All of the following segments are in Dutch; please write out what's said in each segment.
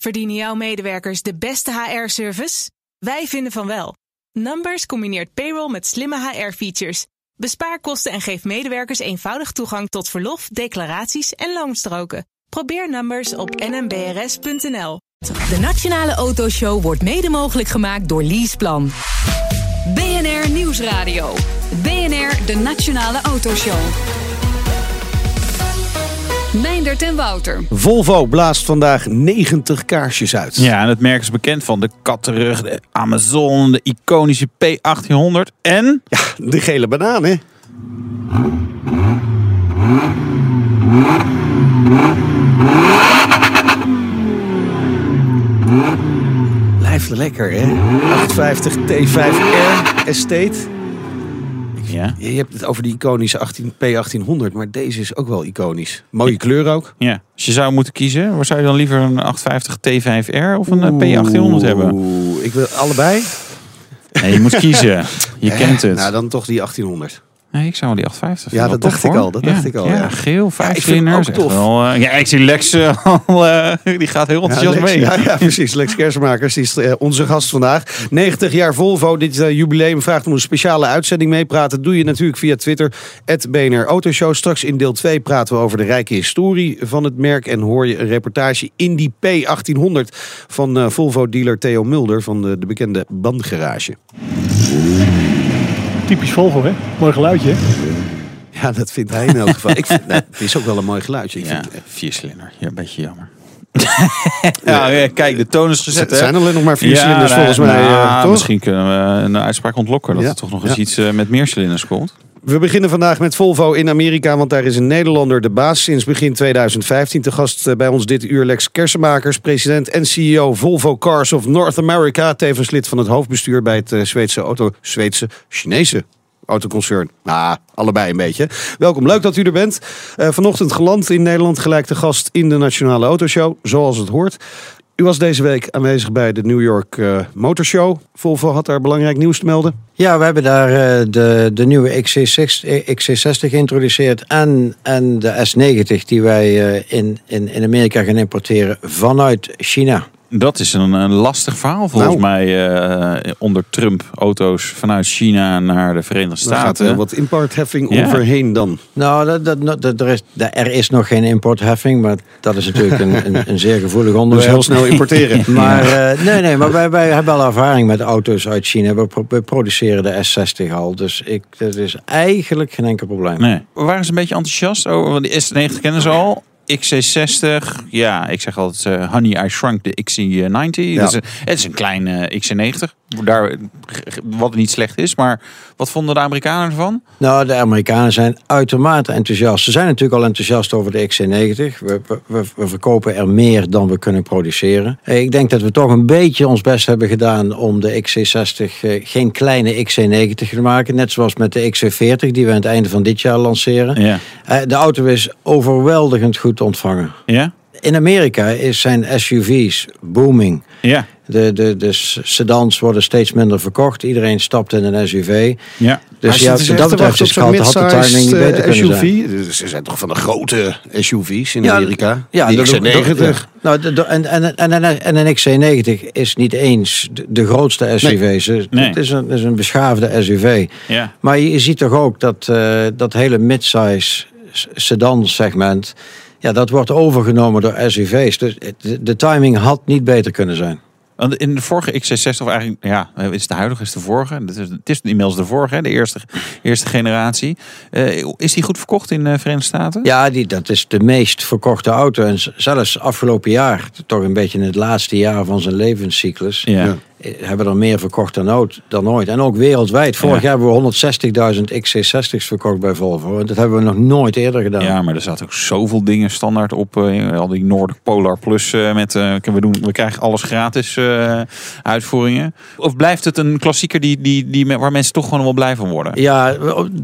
Verdienen jouw medewerkers de beste HR-service? Wij vinden van wel. Numbers combineert payroll met slimme HR-features. Bespaar kosten en geef medewerkers eenvoudig toegang tot verlof, declaraties en loonstroken. Probeer Numbers op nmbrs.nl. De Nationale Autoshow wordt mede mogelijk gemaakt door Leaseplan. BNR Nieuwsradio. BNR, de Nationale Autoshow. Meindert en Wouter. Volvo blaast vandaag 90 kaarsjes uit. Ja, en het merk is bekend van de kattenrug, de Amazon, de iconische P1800 en... Ja, de gele banaan, hè? Blijft lekker, hè? 850 T5R Estate. Ja. Je hebt het over die iconische 18, P1800, maar deze is ook wel iconisch. Mooie kleur ook. ja. Als je zou moeten kiezen, waar zou je dan liever een 850 T5R of een eh, P1800 hebben? Oeh, ik wil allebei. Nee, je moet kiezen. Je Eh, kent het. Nou, dan toch die 1800. Nee, ik zou wel die 850 Ja, dat dacht ik al, dat dacht ik al, Ja, ja. geel, vijf tof. wel, eh, ja, ik zie Lex eh, al, eh, die gaat heel enthousiast mee. Ja, ja, precies. Lex Kersenmakers die is onze gast vandaag. 90 jaar Volvo. Dit jubileum vraagt om een speciale uitzending meepraten. Doe je natuurlijk via Twitter. BNR Autoshow. Straks in deel 2 praten we over de rijke historie van het merk. En hoor je een reportage in die P1800 van Volvo-dealer Theo Mulder van de, de bekende bandgarage. Typisch Volvo, hè? Mooi geluidje, hè? Ja, dat vindt hij in elk geval. Ik vind, nou, het is ook wel een mooi geluidje. Ik Ja, vind, eh, viercilinder. Ja, een beetje jammer. ja, ja, kijk, de toon is gezet. hè? zijn alleen nog maar vier cilinders nou, volgens mij. eh, nou, toch? Misschien kunnen we een uitspraak ontlokken dat Ja, er toch nog eens ja. iets eh, met meer cilinders komt. We beginnen vandaag met Volvo in Amerika, want daar is een Nederlander de baas sinds begin 2015. Te gast eh, bij ons dit uur Lex Kersenmakers, president en CEO Volvo Cars of North America. Tevens lid van het hoofdbestuur bij het eh, Zweedse auto, Zweedse, Chinese autoconcern. Nou, allebei een beetje. Welkom, leuk dat u er bent. Eh, vanochtend geland in Nederland, gelijk de gast in de Nationale Autoshow, zoals het hoort. U was deze week aanwezig bij de New York eh, Motor Show. Volvo had daar belangrijk nieuws te melden. Ja, we hebben daar eh, de, de nieuwe XC60, eh, XC60 geïntroduceerd en, en de S90 die wij in, in, in Amerika gaan importeren vanuit China. Dat is een, een lastig verhaal volgens Nou. mij eh, onder Trump. Auto's vanuit China naar de Verenigde Daar gaat Staten. er wat importheffing Ja. overheen dan. Nou, dat, dat, dat, er, is, er is nog geen importheffing, maar dat is natuurlijk een, een, een zeer gevoelig Dus onderwerp. heel snel importeren. Maar eh, nee, nee, maar wij, wij hebben al ervaring met auto's uit China. We, pro- we produceren de S60 al, dus ik, dat is eigenlijk geen enkel probleem. Nee. We waren ze een beetje enthousiast over, want de S90 kennen ze al. XC60, ja, ik zeg altijd eh, Honey, I Shrunk de XC90. Dat is een- het is een klein eh, XC90, daar, wat niet slecht is. Maar wat vonden de Amerikanen ervan? Nou, de Amerikanen zijn uitermate enthousiast. Ze zijn natuurlijk al enthousiast over de XC90. We, we, we verkopen er meer dan we kunnen produceren. Eh, Ik denk dat we toch een beetje ons best hebben gedaan om de XC60 eh, geen kleine XC90 te maken. Net zoals met de XC40 die we aan het einde van dit jaar lanceren. Ja. Eh, De auto is overweldigend goed ontvangen. Ja? In Amerika is zijn SUV's booming. Ja. De, de, de sedans worden steeds minder verkocht. Iedereen stapt in een SUV. Ja. Dus ja, wat dat betreft is had, had de timing niet beter kunnen zijn. SUV. Dus Ze zijn toch van de grote SUV's in Ja, Amerika? Ja, die dat- XC90. dat- Nou, de- de- en, en, en, en, en een XC90 is niet eens de, de grootste SUV. Ze- Nee. Het is een, is een beschaafde SUV. Ja. Maar je, je ziet toch ook dat eh, dat hele midsize sedan segment... Ja, dat wordt overgenomen door SUV's. Dus de, de timing had niet beter kunnen zijn. Want In de vorige XC60, of eigenlijk, ja, is de huidige, is de vorige. Het is, het is inmiddels de vorige, de eerste, eerste generatie. Eh, is die goed verkocht in de Verenigde Staten? Ja, die, dat is de meest verkochte auto. En zelfs afgelopen jaar, toch een beetje in het laatste jaar van zijn levenscyclus... Ja. Eh, hebben er meer verkocht dan ooit. Dan ooit. En ook wereldwijd. Vorig Ja. jaar hebben we 160.000 XC60's verkocht bij Volvo. En dat hebben we nog nooit eerder gedaan. Ja, maar er zaten ook zoveel dingen standaard op. eh, al die Noord Polar Plus eh, met eh, we, doen, we krijgen alles gratis uitvoeringen. Of blijft het een klassieker die, die, die, waar mensen toch gewoon wel blij van worden? Ja,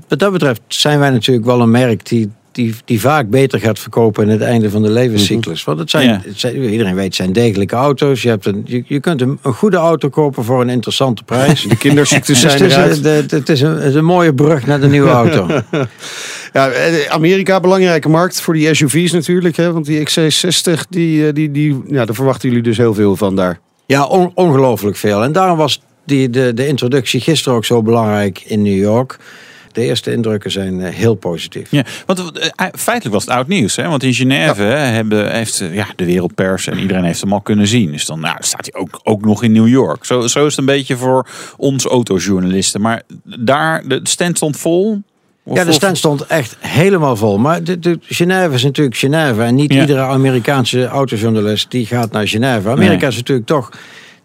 wat dat betreft zijn wij natuurlijk wel een merk die, die, die vaak beter gaat verkopen in het einde van de levenscyclus. Want het zijn, Ja. het zijn, iedereen weet, het zijn degelijke auto's. Je, hebt een, je, je kunt een, een goede auto kopen voor een interessante prijs. De kinderziektes Dus zijn het, is, eruit. een- de- de- het, is een, het is een mooie brug naar de nieuwe auto. Ja, eh, Amerika, belangrijke markt voor die SUV's natuurlijk. Hè? Want die XC60, die, eh, die, die, ja, daar verwachten jullie dus heel veel van daar. Ja, on- ongelooflijk veel. En daarom was die, de, de introductie gisteren ook zo belangrijk in New York. De eerste indrukken zijn eh, heel positief. Ja, want eh, feitelijk was het oud nieuws. Hè? Want in Genève hebben, heeft eh, ja, de wereldpers en iedereen heeft hem al kunnen zien. Dus dan nou, staat hij ook, ook nog in New York. Zo, zo is het een beetje voor ons autojournalisten. Maar daar, de stand stond vol. Of- Ja, de stand stond echt helemaal vol. Maar de, de, Genève is natuurlijk Genève. En niet Ja. iedere Amerikaanse autojournalist die gaat naar Genève. Amerika Nee. is natuurlijk toch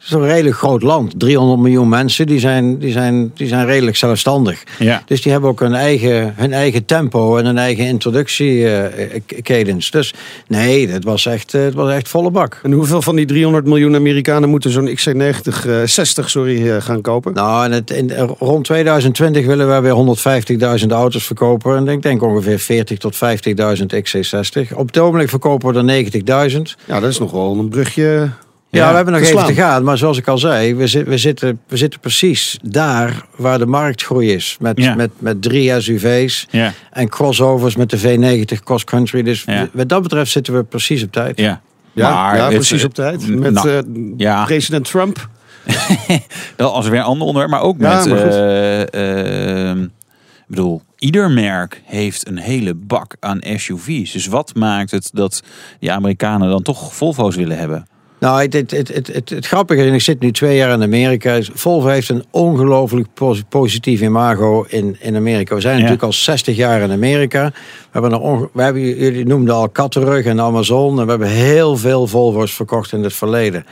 is een redelijk groot land. 300 miljoen mensen, die zijn, die zijn, die zijn redelijk zelfstandig. Ja. Dus die hebben ook hun eigen, hun eigen tempo en hun eigen introductiecadence. dus nee, het was, echt, eh, het was echt volle bak. En hoeveel van die 300 miljoen Amerikanen moeten zo'n XC90, eh 60 sorry, eh, gaan kopen? Nou, en het, in, rond 2020 willen we weer 150.000 auto's verkopen. En ik denk ongeveer 40 tot 50.000 XC60. Op het ogenblik verkopen we er 90.000. Ja, dat is nog wel een brugje. Ja, we hebben nog te even te gaan. Maar zoals ik al zei, we, zi- we, zitten, we zitten precies daar waar de marktgroei is. Met, Ja. met, met drie SUV's Ja, en crossovers met de V90 cross country. Dus Ja. wat dat betreft zitten we precies op tijd. ja. Ja, Maar ja het- precies op tijd. Met nou, eh, ja. president Trump. Dat als weer een ander onderwerp, maar ook met. maar eh, ehm, ik bedoel, ieder merk heeft een hele bak aan SUV's. Dus wat maakt het dat die Amerikanen dan toch Volvo's willen hebben? Nou, het, het, het, het, het, grappige, en ik zit nu twee jaar in Amerika. Volvo heeft een ongelooflijk pos- positief imago in, in Amerika. We zijn natuurlijk al 60 jaar in Amerika. We hebben, een we hebben, jullie noemden al Kattenrug en Amazon. En we hebben heel veel Volvo's verkocht in het verleden.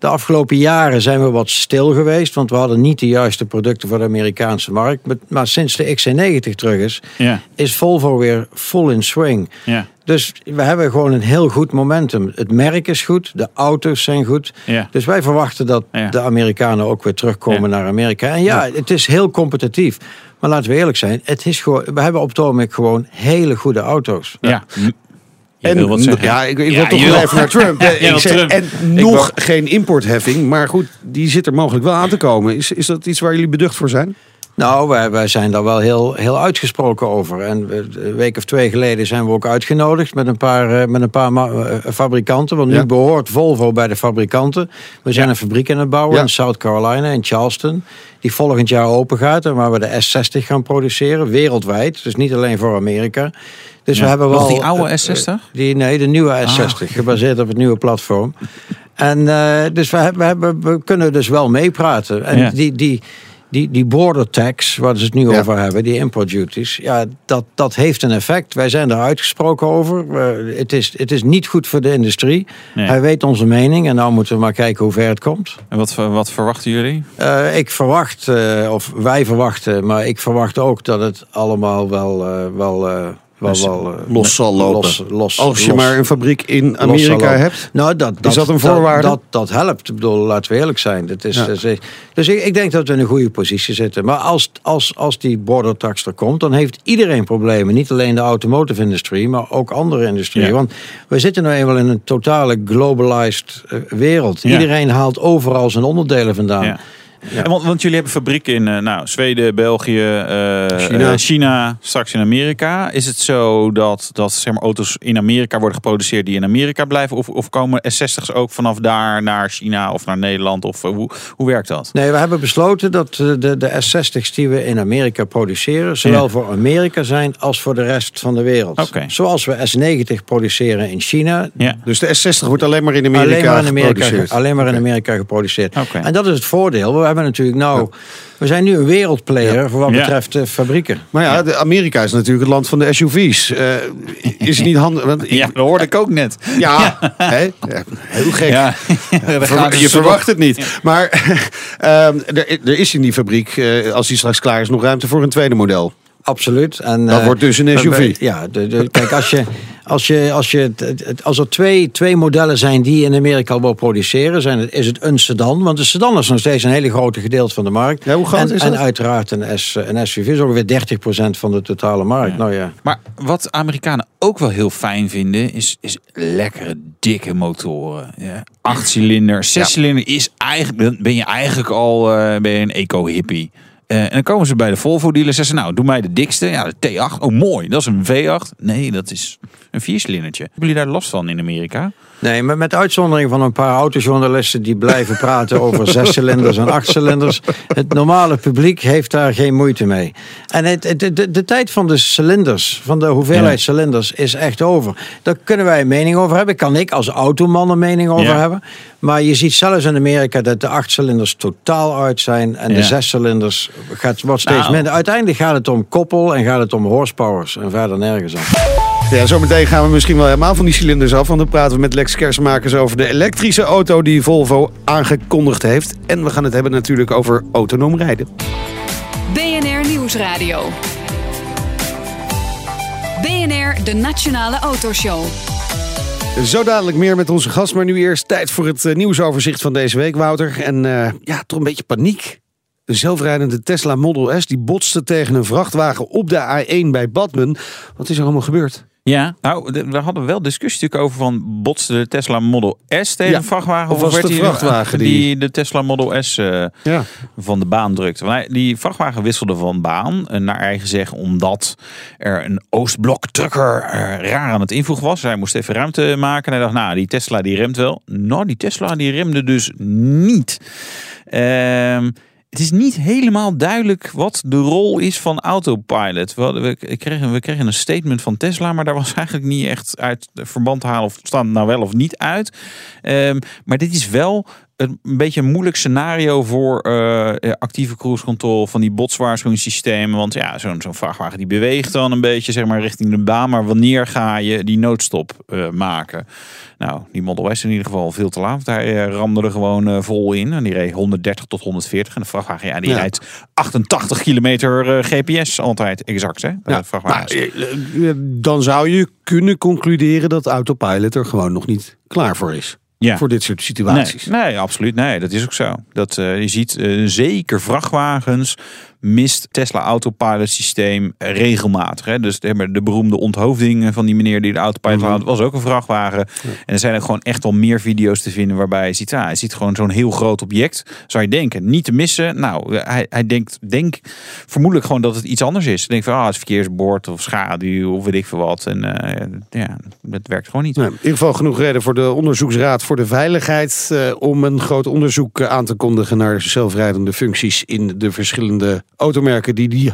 De afgelopen jaren zijn we wat stil geweest, want we hadden niet de juiste producten voor de Amerikaanse markt. Maar, sinds de XC90 terug is, Ja, is Volvo weer full in swing. ja, Dus we hebben gewoon een heel goed momentum. Het merk is goed, de auto's zijn goed. ja. Dus wij verwachten dat de Amerikanen ook weer terugkomen naar Amerika. En ja, het is heel competitief. Maar laten we eerlijk zijn, het is gewoon, we hebben op het gewoon hele goede auto's. ja. Je En wil wat zeggen. ja, ik, ik Ja, wil toch wil- even naar Trump. Ja, Ik wil zeg- Trump. En nog geen importheffing. Maar goed, die zit er mogelijk wel aan te komen. Is, is dat iets waar jullie beducht voor zijn? Nou, wij, wij zijn daar wel heel, heel uitgesproken over. En een week of twee geleden zijn we ook uitgenodigd met een paar, eh, met een paar eh, fabrikanten. Want nu Ja. behoort Volvo bij de fabrikanten. We zijn Ja. een fabriek aan het bouwen Ja. in South Carolina, in Charleston. Die volgend jaar open gaat en waar we de S60 gaan produceren, wereldwijd. Dus niet alleen voor Amerika. Dus Ja. we hebben wel... Nog die oude eh, S60? eh, Die, nee, de nieuwe S60, gebaseerd op het nieuwe platform. En eh, dus we, hebben- we, hebben, we kunnen dus wel meepraten. En Ja. die, die, die, die border tax, waar ze het nu Ja. over hebben, die import duties, ja, dat, dat heeft een effect. Wij zijn daar uitgesproken over. Het, is, het is niet goed voor de industrie. Nee. Hij weet onze mening en nou moeten we maar kijken hoe ver het komt. En wat, wat verwachten jullie? Eh, ik verwacht, eh, of wij verwachten, maar ik verwacht ook dat het allemaal wel, eh, wel, eh, wel, Dus wel eh, los zal lopen. Los, los, Als je los- maar een fabriek in los Amerika hebt. Nou, dat, dat, dat een voorwaarde? Dat, dat, helpt. Ik bedoel, laten we eerlijk zijn. Dat is, Ja. dat is- dus ik, ik denk dat we in een goede positie zitten. Maar als, als, als die border tax er komt, dan heeft iedereen problemen. Niet alleen de automotive industrie, maar ook andere industrie. Ja. Want we zitten nou eenmaal in een totale globalized eh, wereld. Ja. Iedereen haalt overal zijn onderdelen vandaan. Ja. En Want, want jullie hebben fabrieken in eh, nou, Zweden, België, eh, China. eh, China, straks in Amerika. Is het zo dat, dat zeg maar, auto's in Amerika worden geproduceerd die in Amerika blijven? Of, of komen S60's ook vanaf daar naar China of naar Nederland? Of hoe, hoe werkt dat? Nee, we hebben besloten dat de, de S60's die we in Amerika produceren, zowel Ja. voor Amerika zijn als voor de rest van de wereld. Oké. Zoals we S90 produceren in China, Ja. Dus de S60 wordt alleen maar in Amerika, alleen maar in Amerika, geproduceerd. alleen maar in Amerika geproduceerd. Oké. En dat is het voordeel. We hebben natuurlijk nou, we zijn nu een wereldplayer voor wat betreft eh, fabrieken. Maar ja, de Amerika is natuurlijk het land van de SUV's. Eh, is het niet handig? Want ik- Ja, dat hoorde ik ook net. ja, hè? Ja, heel gek. Ja. Ver- je verwacht het niet. Maar ehm, er, er is in die fabriek, eh, als die straks klaar is, nog ruimte voor een tweede model. Absoluut. En, Dat wordt dus een we- SUV. we- Ja, de, de, kijk, als je, Als, je, als, je, als er twee, twee modellen zijn die in Amerika al wil produceren, zijn het, is het een sedan. Want de sedan is nog steeds een hele grote gedeelte van de markt. Ja, hoe groot en, is en dat? uiteraard een, S, een SUV is ongeveer 30% van de totale markt. Nou ja. Maar wat Amerikanen ook wel heel fijn vinden, is, is lekkere, dikke motoren. Ja. Acht cilinder, zes cilinder is eigenlijk, dan ben je eigenlijk al eh, ben je een eco-hippie. Eh, en dan komen ze bij de Volvo-dealer en zeggen ze, nou, doe mij de dikste. Ja, de T8. Oh, mooi. Dat is een V8. Nee, dat is een viercilindertje. Hebben jullie daar last van in Amerika? Nee, maar met uitzondering van een paar autojournalisten die blijven praten over zescilinders en achtcilinders. Het normale publiek heeft daar geen moeite mee. En het, het- de, tijd van de cilinders, van de hoeveelheid Ja. cilinders, is echt over. Daar kunnen wij een mening over hebben. Kan ik als automan een mening over Ja. hebben. Maar je ziet zelfs in Amerika dat de achtcilinders totaal uit zijn. En de zescilinders gaat, wordt steeds Nou. minder. Uiteindelijk gaat het om koppel en gaat het om horsepowers. En verder nergens om. Ja, zometeen gaan we misschien wel helemaal van die cilinders af. Want dan praten we met Lex Kersmakers over de elektrische auto die Volvo aangekondigd heeft. En we gaan het hebben natuurlijk over autonoom rijden. BNR Nieuwsradio. BNR, de Nationale Autoshow. Zo dadelijk meer met onze gast, maar nu eerst tijd voor het eh, nieuwsoverzicht van deze week, Wouter. En eh, ja, toch een beetje paniek. Een zelfrijdende Tesla Model S die botste tegen een vrachtwagen op de A1 bij Badmen. Wat is er allemaal gebeurd? Ja, nou, de- we hadden wel discussie natuurlijk over van botste de Tesla Model S tegen Ja, een vrachtwagen. of was werd het de die- vrachtwagen die, die- de Tesla Model S eh, Ja. van de baan drukte? Want die vrachtwagen wisselde van baan, eh, naar eigen zeggen, omdat er een Oostblok trucker eh, raar aan het invoegen was. Hij moest even ruimte maken. En hij dacht, nou, die Tesla die remt wel. Nou, die Tesla die remde dus niet. Ehm, het is niet helemaal duidelijk wat de rol is van autopilot. We, kregen, we kregen een statement van Tesla, maar daar was eigenlijk niet echt uit verband te halen of staat nou wel of niet uit. Ehm, maar dit is wel een beetje een moeilijk scenario voor eh, actieve cruise control van die botswaarschuwingssystemen. Want ja, zo'n zo'n vrachtwagen die beweegt dan een beetje zeg maar richting de baan. Maar wanneer ga je die noodstop eh, maken? Nou, die Model S in ieder geval veel te laat. Hij eh, ramde er gewoon eh, vol in. En die reed 130 tot 140. En de vrachtwagen, ja, die Ja. rijdt 88 kilometer eh, GPS altijd exact, hè? Eh, eh, dan zou je kunnen concluderen dat autopilot er gewoon nog niet klaar voor is. Ja. Voor dit soort situaties. Nee, nee, absoluut. Nee, dat is ook zo. Dat, eh, je ziet eh, zeker vrachtwagens mist Tesla autopilot systeem regelmatig. Hè? Dus de, de beroemde onthoofding van die meneer die de autopilot had, was ook een vrachtwagen. En er zijn er gewoon echt wel meer video's te vinden waarbij je ziet, ah, hij ziet gewoon zo'n heel groot object. Zou je denken, niet te missen. Nou, hij, hij denkt, denk vermoedelijk gewoon dat het iets anders is. Hij denkt van, ah, het is verkeersbord of schaduw of weet ik veel wat. En eh, ja, dat werkt gewoon niet. In ieder geval genoeg reden voor de Onderzoeksraad voor de Veiligheid eh, om een groot onderzoek aan te kondigen naar zelfrijdende functies in de verschillende automerken die die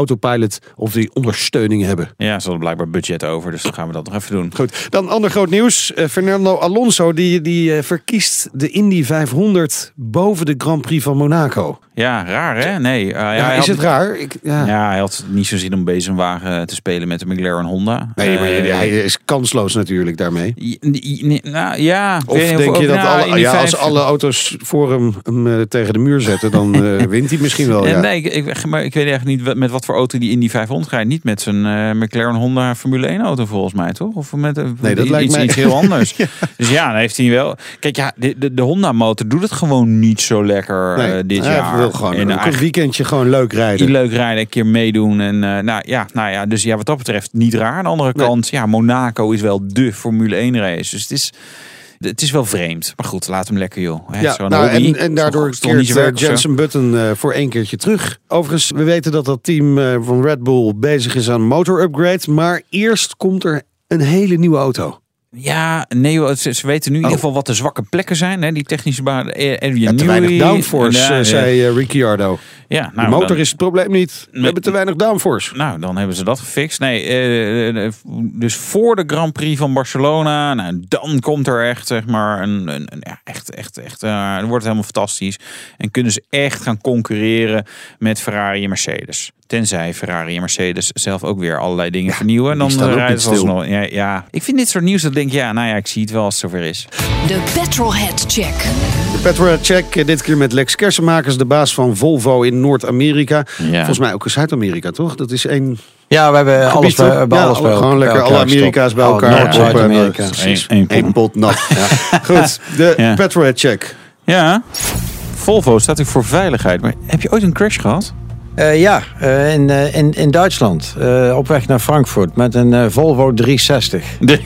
autopilot of die ondersteuning hebben. Ja, ze hadden blijkbaar budget over, dus dan gaan we dat nog even doen. Goed, dan ander groot nieuws. Eh, Fernando Alonso die, die eh, verkiest de Indy 500 boven de Grand Prix van Monaco. Ja, raar hè? Nee. eh, ja, Ja, is had, het raar? Ik, ja. Ja, hij had niet zo zin om bezemwagen te spelen met de McLaren Honda. Nee, maar hij is kansloos natuurlijk daarmee. nou, ja. Of denk je dat nou, alle, ja, als alle auto's voor hem, hem tegen de muur zetten, dan wint hij misschien wel. Ja. Nee, ik, ik, maar ik weet echt niet met wat voor auto die in die 500 rijdt. Niet met zijn eh, McLaren Honda Formule 1 auto volgens mij, toch? Of met een- Nee, dat iets, lijkt mij- iets heel anders. Dus ja, dan heeft hij wel... Kijk, ja, de, de, de Honda motor doet het gewoon niet zo lekker Nee, eh, dit hij jaar. wil gewoon En een eigenlijk- weekendje gewoon leuk rijden. leuk rijden, een keer meedoen. En eh, nou, ja, nou ja, dus ja, wat dat betreft niet raar. Aan de andere Nee. kant, ja, Monaco is wel de Formule 1 race. Dus het is, het is wel vreemd. Maar goed, laat hem lekker, joh. Ja, nou, en, en daardoor keert zo? Jensen Button eh, voor één keertje terug. Overigens, we weten dat dat team eh, van Red Bull bezig is aan motor upgrade. Maar eerst komt er een hele nieuwe auto. Ja, nee, ze, ze weten nu in Oh. ieder geval wat de zwakke plekken zijn. Hè? Die technische baan, eh, Ja, te weinig downforce, Ja, eh, ja. zei eh, Ricciardo. Ja, De nou, motor dan- is het probleem niet. We hebben te weinig downforce. Nou, dan hebben ze dat gefixt. Nee, eh, eh, dus voor de Grand Prix van Barcelona, nou, dan komt er echt, zeg maar, een, een, een- ja, echt, echt, echt, eh, dan wordt het helemaal fantastisch. En kunnen ze echt gaan concurreren met Ferrari en Mercedes. Tenzij Ferrari en Mercedes zelf ook weer allerlei dingen vernieuwen. die Dan ook rijden ze alsnog. Ja, ja, ik vind dit soort nieuws dat ik denk, ja, nou ja, ik zie het wel als het zover is. De Petrolhead Check. De Petrolhead Check, eh, dit keer met Lex Kersenmakers, de baas van Volvo in Noord-Amerika. Ja. Volgens mij ook in Zuid-Amerika, toch? Dat is één Ja, we hebben alles bij, hebben Ja, alles alle- bij gewoon bij lekker alle. Amerika's bij Al elkaar. Zuid-Amerika. eh, precies. Eén- één Eén pot nat. Goed, de Ja. petrolhead check. Ja, Volvo staat natuurlijk voor veiligheid. Maar heb je ooit een crash gehad? Eh, ja, eh, in, eh, in, in Duitsland. eh, op weg naar Frankfurt met een eh, Volvo 360. De,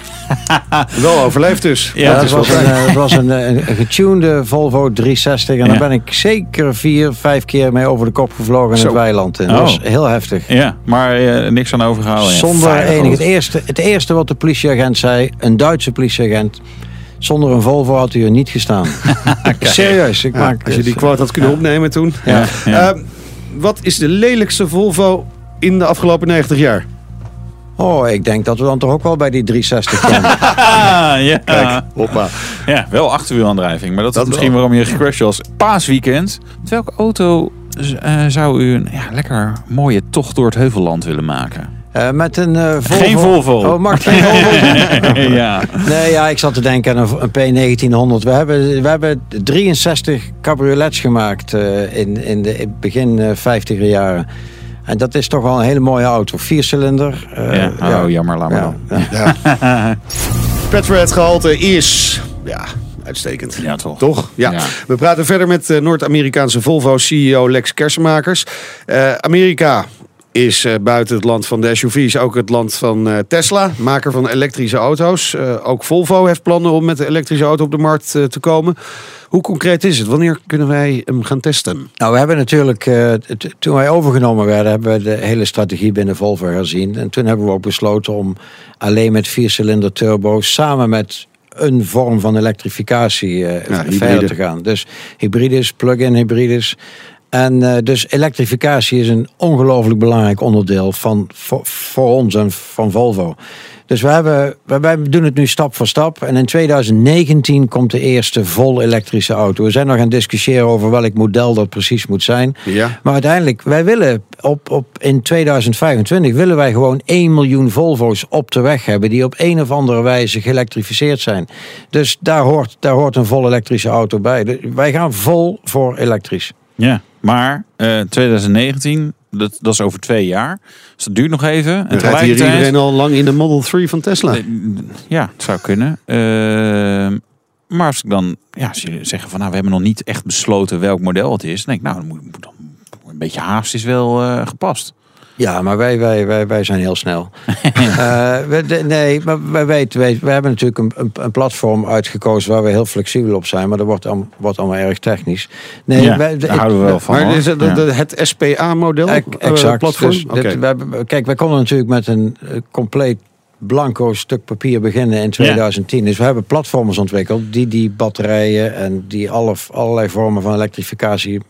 Wel overleefd dus. Ja, dat is was, wel een, het was een, getunede Volvo 360. En Ja. daar ben ik zeker vier, vijf keer mee over de kop gevlogen in Zo. het weiland. En Oh. dat was heel heftig. ja, maar eh, niks aan overgehouden. Zonder enig. Het eerste, het eerste wat de politieagent zei, een Duitse politieagent. Zonder een Volvo had u er niet gestaan. Serieus. Ik Ja, maak, als je die quote had kunnen opnemen toen. Ja, ja. Wat is de lelijkste Volvo in de afgelopen 90 jaar? Oh, ik denk dat we dan toch ook wel bij die 360 komen. Ah, ja. Kijk, hoppa. ja, wel achterwielaandrijving. Maar dat, Dat is misschien wel. waarom je gecrashed was. Paasweekend. Met welke auto eh, zou u een ja, lekker mooie tocht door het Heuvelland willen maken? Eh, met een eh, Volvo. Geen Volvo. Oh, mag geen Volvo ja. Nee, ja, ik zat te denken aan een, een P1900. We hebben, we hebben 63 cabriolets gemaakt eh, in, in de in begin eh, 50er jaren. En dat is toch wel een hele mooie auto. Viercilinder. eh, ja. Oh, jammer, laat maar ja, dan. ja. Petrolhead gehalte is... Ja, uitstekend. Ja, toch. Toch? Ja. Ja. We praten verder met eh, Noord-Amerikaanse Volvo-CEO Lex Kersenmakers. Eh, Amerika is eh, buiten het land van de SUV's ook het land van eh, Tesla, maker van elektrische auto's. Eh, ook Volvo heeft plannen om met de elektrische auto op de markt te komen. Hoe concreet is het? Wanneer kunnen wij hem gaan testen? Nou, we hebben natuurlijk, toen wij overgenomen werden, hebben we de hele strategie binnen Volvo herzien. En toen hebben we ook besloten om alleen met viercilinder turbo's samen met een vorm van elektrificatie hybride. verder te gaan. Dus hybrides, plug-in hybrides. En eh, dus elektrificatie is een ongelooflijk belangrijk onderdeel van, voor, voor ons en van Volvo. Dus we hebben, wij- wij doen het nu stap voor stap. En in 2019 komt de eerste vol elektrische auto. We zijn nog aan het discussiëren over welk model dat precies moet zijn. Ja. Maar uiteindelijk, wij willen op, op, in 2025 willen wij gewoon 1 miljoen Volvo's op de weg hebben die op een of andere wijze geëlektrificeerd zijn. Dus daar hoort, daar hoort een vol elektrische auto bij. Dus wij gaan vol voor elektrisch. Ja, maar eh 2019, dat, dat is over twee jaar. Dus dat duurt nog even. En rijdt hier iedereen al lang in de Model 3 van Tesla. Eh, Ja, het zou kunnen. Ehm, maar als ik dan ja, als jullie zeggen van nou, we hebben nog niet echt besloten welk model het is. Dan denk ik, nou, dan moet, moet dan, een beetje haast is wel eh, gepast. Ja, maar wij, wij, wij, wij zijn heel snel. Eh, we, de- nee, maar wij weten, wij, wij hebben natuurlijk een, een, een platform uitgekozen waar we heel flexibel op zijn. Maar dat wordt, allemaal- wordt allemaal erg technisch. Nee, ja, wij- daar ik- houden we wel van. maar is het de- Ja. de- het SPA-model? Ec- exact. platform? Dus dit- kijk, wij konden natuurlijk met een eh, compleet blanco stuk papier beginnen in 2010. Dus we hebben platforms ontwikkeld die die batterijen en die alle, allerlei vormen van elektrificatie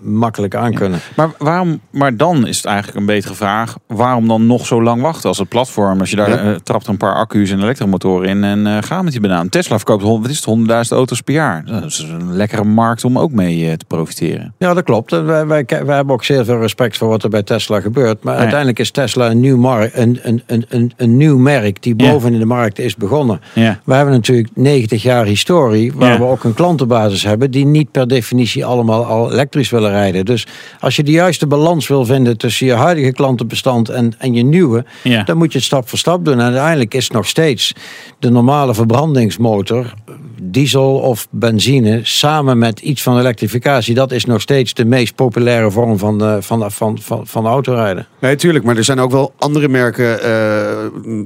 makkelijk aankunnen. Maar, waarom, maar dan is het eigenlijk een betere vraag. Waarom dan nog zo lang wachten als het platform? Als je daar Ja. eh, trapt een paar accu's en elektromotoren in en eh ga met die banaan. Tesla verkoopt wat is het, 100.000 auto's per jaar. Dat is een lekkere markt om ook mee eh, te profiteren. Ja, dat klopt. Wij, wij, wij hebben ook zeer veel respect voor wat er bij Tesla gebeurt. Maar uiteindelijk is Tesla een nieuw, mar een, een, een, een, een nieuw merk die Ja. boven in de markt is begonnen. Ja. We hebben natuurlijk 90 jaar historie, waar Ja. we ook een klantenbasis hebben die niet per definitie allemaal al elektrisch willen rijden. Dus als je de juiste balans wil vinden tussen je huidige klantenbestand en, en je nieuwe, Ja. dan moet je het stap voor stap doen. En uiteindelijk is het nog steeds de normale verbrandingsmotor, diesel of benzine, samen met iets van elektrificatie, dat is nog steeds de meest populaire vorm van, eh, van, van, van, van autorijden. Nee, tuurlijk. Maar er zijn ook wel andere merken eh,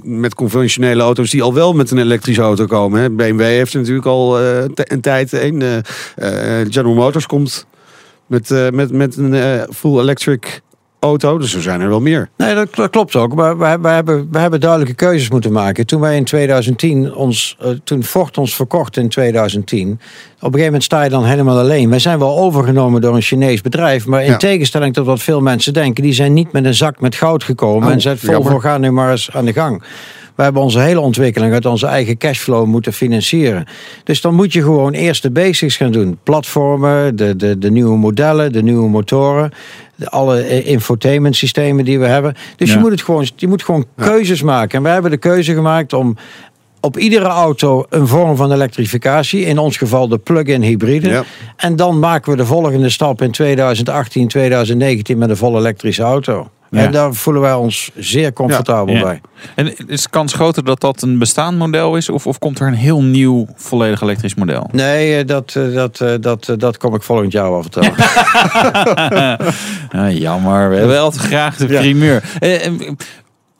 met conventionele auto's die al wel met een elektrische auto komen. Hè. BMW heeft natuurlijk al eh, een tijd een. eh, eh, General Motors komt met, met, met een full electric auto. Dus er zijn er wel meer. Nee, dat, dat klopt ook. Maar wij, wij, hebben, wij hebben duidelijke keuzes moeten maken. Toen wij in 2010 ons, eh, toen Ford ons verkocht in 2010. Op een gegeven moment sta je dan helemaal alleen. Wij zijn wel overgenomen door een Chinees bedrijf. Maar in Ja. tegenstelling tot wat veel mensen denken, die zijn niet met een zak met goud gekomen. Oh, en zegt Volvo, ga nu maar eens aan de gang. We hebben onze hele ontwikkeling uit onze eigen cashflow moeten financieren. Dus dan moet je gewoon eerst de basics gaan doen. Platformen, de, de, de nieuwe modellen, de nieuwe motoren. Alle infotainment systemen die we hebben. Dus Ja. je moet het gewoon, je moet gewoon keuzes maken. En wij hebben de keuze gemaakt om op iedere auto een vorm van elektrificatie. In ons geval de plug-in hybride. Ja. En dan maken we de volgende stap in 2018, 2019 met een volle elektrische auto. Ja. En daar voelen wij ons zeer comfortabel Ja. bij. En is de kans groter dat dat een bestaand model is? Of, of komt er een heel nieuw, volledig elektrisch model? Nee, eh, dat, eh, dat, eh, dat, dat kom ik volgend jaar wel vertellen. Ah, jammer, we hebben altijd graag de primeur.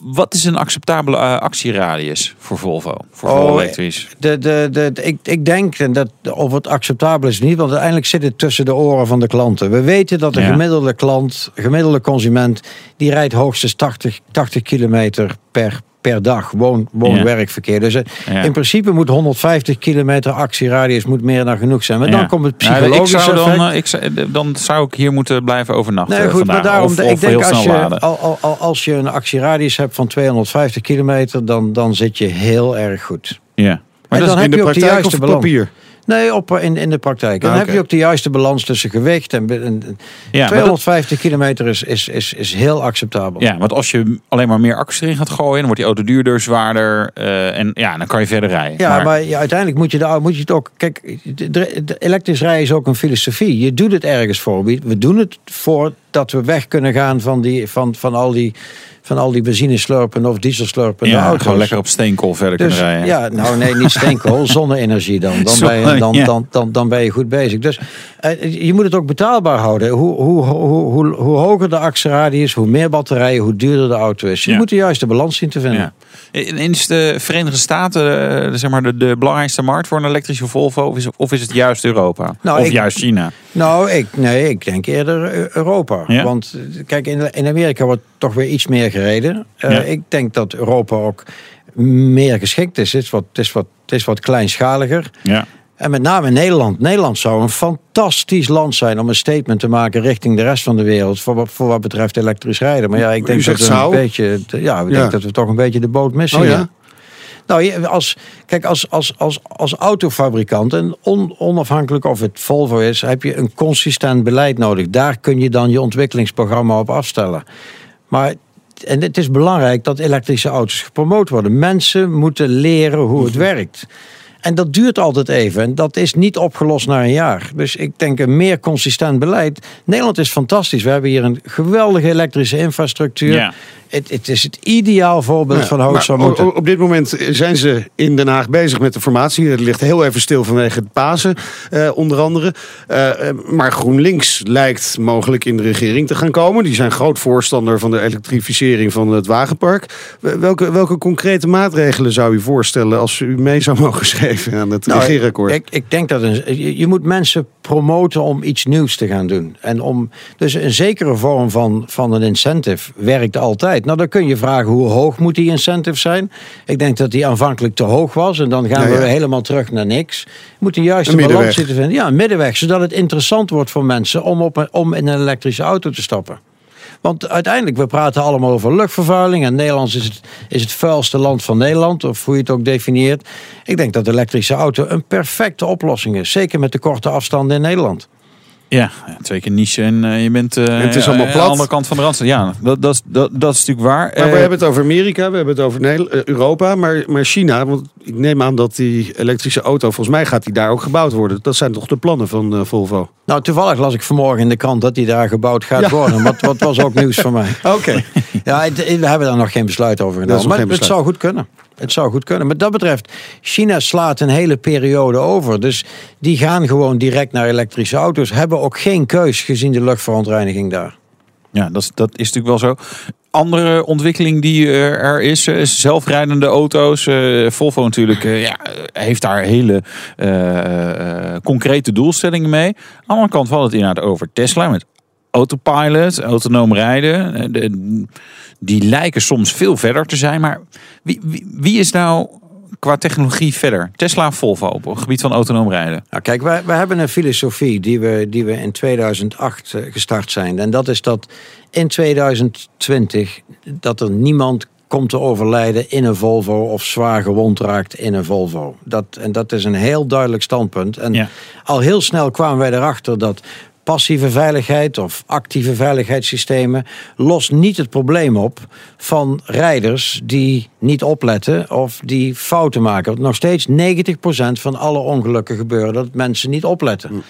Wat is een acceptabele eh, actieradius voor Volvo? Voor Oh, Volvo elektrisch? De, de, de, de- ik, ik denk en dat of het acceptabel is niet, want uiteindelijk zit het tussen de oren van de klanten. We weten dat de Ja. gemiddelde klant, gemiddelde consument, die rijdt hoogstens 80, 80 kilometer per, per dag. Woon, woon-werkverkeer. Dus eh, in principe moet 150 kilometer actieradius moet meer dan genoeg zijn. Maar dan komt het psychologische ik zou dan, effect. eh, ik zou, eh, dan zou ik hier moeten blijven overnachten Nee, goed, vandaag. maar daarom, of, ik of denk als je, al, al, al- als je een actieradius hebt van 250 kilometer, dan, dan zit je heel erg goed. Ja. En Maar dan dat is heb je ook de praktijk juiste balans. papier? Nee, op, in, in de praktijk. En dan Ah, heb je ook de juiste balans tussen gewicht en... en- en- Ja, maar 250 kilometer is, is, is, is heel acceptabel. Ja, want als je alleen maar meer accu's erin gaat gooien, dan wordt die auto duurder, zwaarder. eh, en ja, dan kan je verder rijden. Ja, maar, ja, uiteindelijk moet je, de, moet je het ook... Kijk, de, de- de elektrisch rijden is ook een filosofie. Je doet het ergens voor. We we doen het voor dat we weg kunnen gaan van, die, van, van al die... Van al die benzineslurpen of dieselslurpende ja, auto's. gewoon lekker op steenkool verder Dus, kunnen rijden. ja, nou nee, niet steenkool, zonne-energie dan. Dan, ben je, dan, dan, dan, dan ben je goed bezig. Dus je moet het ook betaalbaar houden. Hoe, hoe, hoe, hoe, hoe hoger de actieradius, hoe meer batterijen, hoe duurder de auto is. Je Ja. moet de juiste balans zien te vinden. Ja. In- Is de Verenigde Staten eh, zeg maar de, de belangrijkste markt voor een elektrische Volvo? Of is, of is het juist Europa? Nou, of ik- juist China? Nou, ik, nee, ik denk eerder Eu- Europa. Ja? Want eh, kijk, in, in Amerika wordt toch weer iets meer gereden. Eh. Ik denk dat Europa ook meer geschikt is. Het is wat, het is wat, het is wat kleinschaliger. Ja. En met name Nederland. Nederland zou een fantastisch land zijn om een statement te maken richting de rest van de wereld. Voor wat, voor wat betreft elektrisch rijden. Maar ja, ik denk dat we een beetje. Ja, ik Ja. denk dat we toch een beetje de boot missen. Oh ja? Nou, als, kijk, als, als, als, als autofabrikant, en on, onafhankelijk of het Volvo is, heb je een consistent beleid nodig. Daar kun je dan je ontwikkelingsprogramma op afstellen. Maar en het is belangrijk dat elektrische auto's gepromoot worden. Mensen moeten leren hoe het werkt. En dat duurt altijd even. En dat is niet opgelost na een jaar. Dus ik denk een meer consistent beleid. Nederland is fantastisch. We hebben hier een geweldige elektrische infrastructuur. Ja. Het, het is het ideaal voorbeeld van o- moeten. o- Op dit moment zijn ze in Den Haag bezig met de formatie. Het ligt heel even stil vanwege het Pasen, eh, onder andere. Eh, eh, maar GroenLinks lijkt mogelijk in de regering te gaan komen. Die zijn groot voorstander van de elektrificering van het wagenpark. Wel- Welke, welke concrete maatregelen zou u voorstellen als u mee zou mogen schrijven aan het Nou, regeerakkoord? Ik, ik denk dat een, je, je moet mensen promoten om iets nieuws te gaan doen. En om, dus een zekere vorm van, van een incentive werkt altijd. Nou, dan kun je vragen hoe hoog moet die incentive zijn. Ik denk dat die aanvankelijk te hoog was. En dan gaan Ja, ja. we helemaal terug naar niks. Je moet een juiste Een balans te vinden. Ja, een middenweg. Zodat het interessant wordt voor mensen om, op om in een elektrische auto te stappen. Want uiteindelijk, we praten allemaal over luchtvervuiling. En Nederland is het, is het vuilste land van Nederland, of hoe je het ook definieert. Ik denk dat de elektrische auto een perfecte oplossing is. Zeker met de korte afstanden in Nederland. Ja, twee keer niche en eh, je bent eh, het is allemaal aan de andere kant van de randstad. Ja, dat, dat, is- dat, dat is natuurlijk waar. Maar we Eh, hebben het over Amerika, we hebben het over Nederland, Europa, maar, maar China. Want ik neem aan dat die elektrische auto, volgens mij gaat die daar ook gebouwd worden. Dat zijn toch de plannen van Volvo? Nou, toevallig las ik vanmorgen in de krant dat die daar gebouwd gaat Ja. worden. Wat, wat was ook nieuws voor mij. Oké. Ja, we hebben daar nog geen besluit over genomen. Maar het zou goed kunnen. Het zou goed kunnen. Maar dat betreft, China slaat een hele periode over. Dus die gaan gewoon direct naar elektrische auto's. Hebben ook geen keus gezien de luchtverontreiniging daar. Ja, dat, is- dat is natuurlijk wel zo. Andere ontwikkeling die er is, eh, zelfrijdende auto's. Eh, Volvo natuurlijk eh, ja, heeft daar hele concrete doelstellingen mee. Aan de andere kant valt het inderdaad over Tesla met autopilot, autonoom rijden. Eh, de- die lijken soms veel verder te zijn. Maar wie, wie, wie is nou qua technologie verder? Tesla of Volvo op het gebied van autonoom rijden? Nou, kijk, wij, wij hebben een filosofie die we, die we in 2008 eh, gestart zijn. En dat is dat in 2020 dat er niemand komt te overlijden in een Volvo of zwaar gewond raakt in een Volvo. Dat, en dat is een heel duidelijk standpunt. En Ja. al heel snel kwamen wij erachter dat passieve veiligheid of actieve veiligheidssystemen lost niet het probleem op van rijders die niet opletten of die fouten maken. Want nog steeds 90% van alle ongelukken gebeuren dat mensen niet opletten.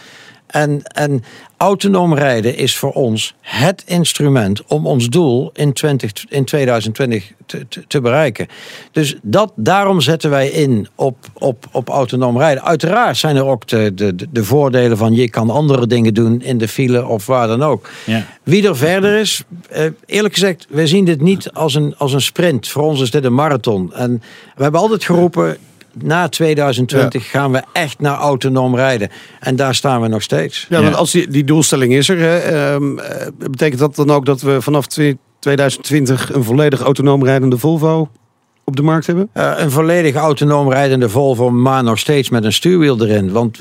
En, en autonoom rijden is voor ons het instrument om ons doel in, 20, in 2020 te, te, te bereiken. Dus dat, daarom zetten wij in op, op, op autonoom rijden. Uiteraard zijn er ook de, de, de voordelen van je kan andere dingen doen in de file of waar dan ook. Ja. Wie er verder is, eh, eerlijk gezegd, wij zien dit niet als een, als een sprint. Voor ons is dit een marathon. En we hebben altijd geroepen, na 2020 gaan we echt naar autonoom rijden. En daar staan we nog steeds. Ja, want als die, die doelstelling is er, hè, ehm, eh, betekent dat dan ook dat we vanaf twe- 2020 een volledig autonoom rijdende Volvo op de markt hebben? Eh, een volledig autonoom rijdende Volvo, maar nog steeds met een stuurwiel erin. Want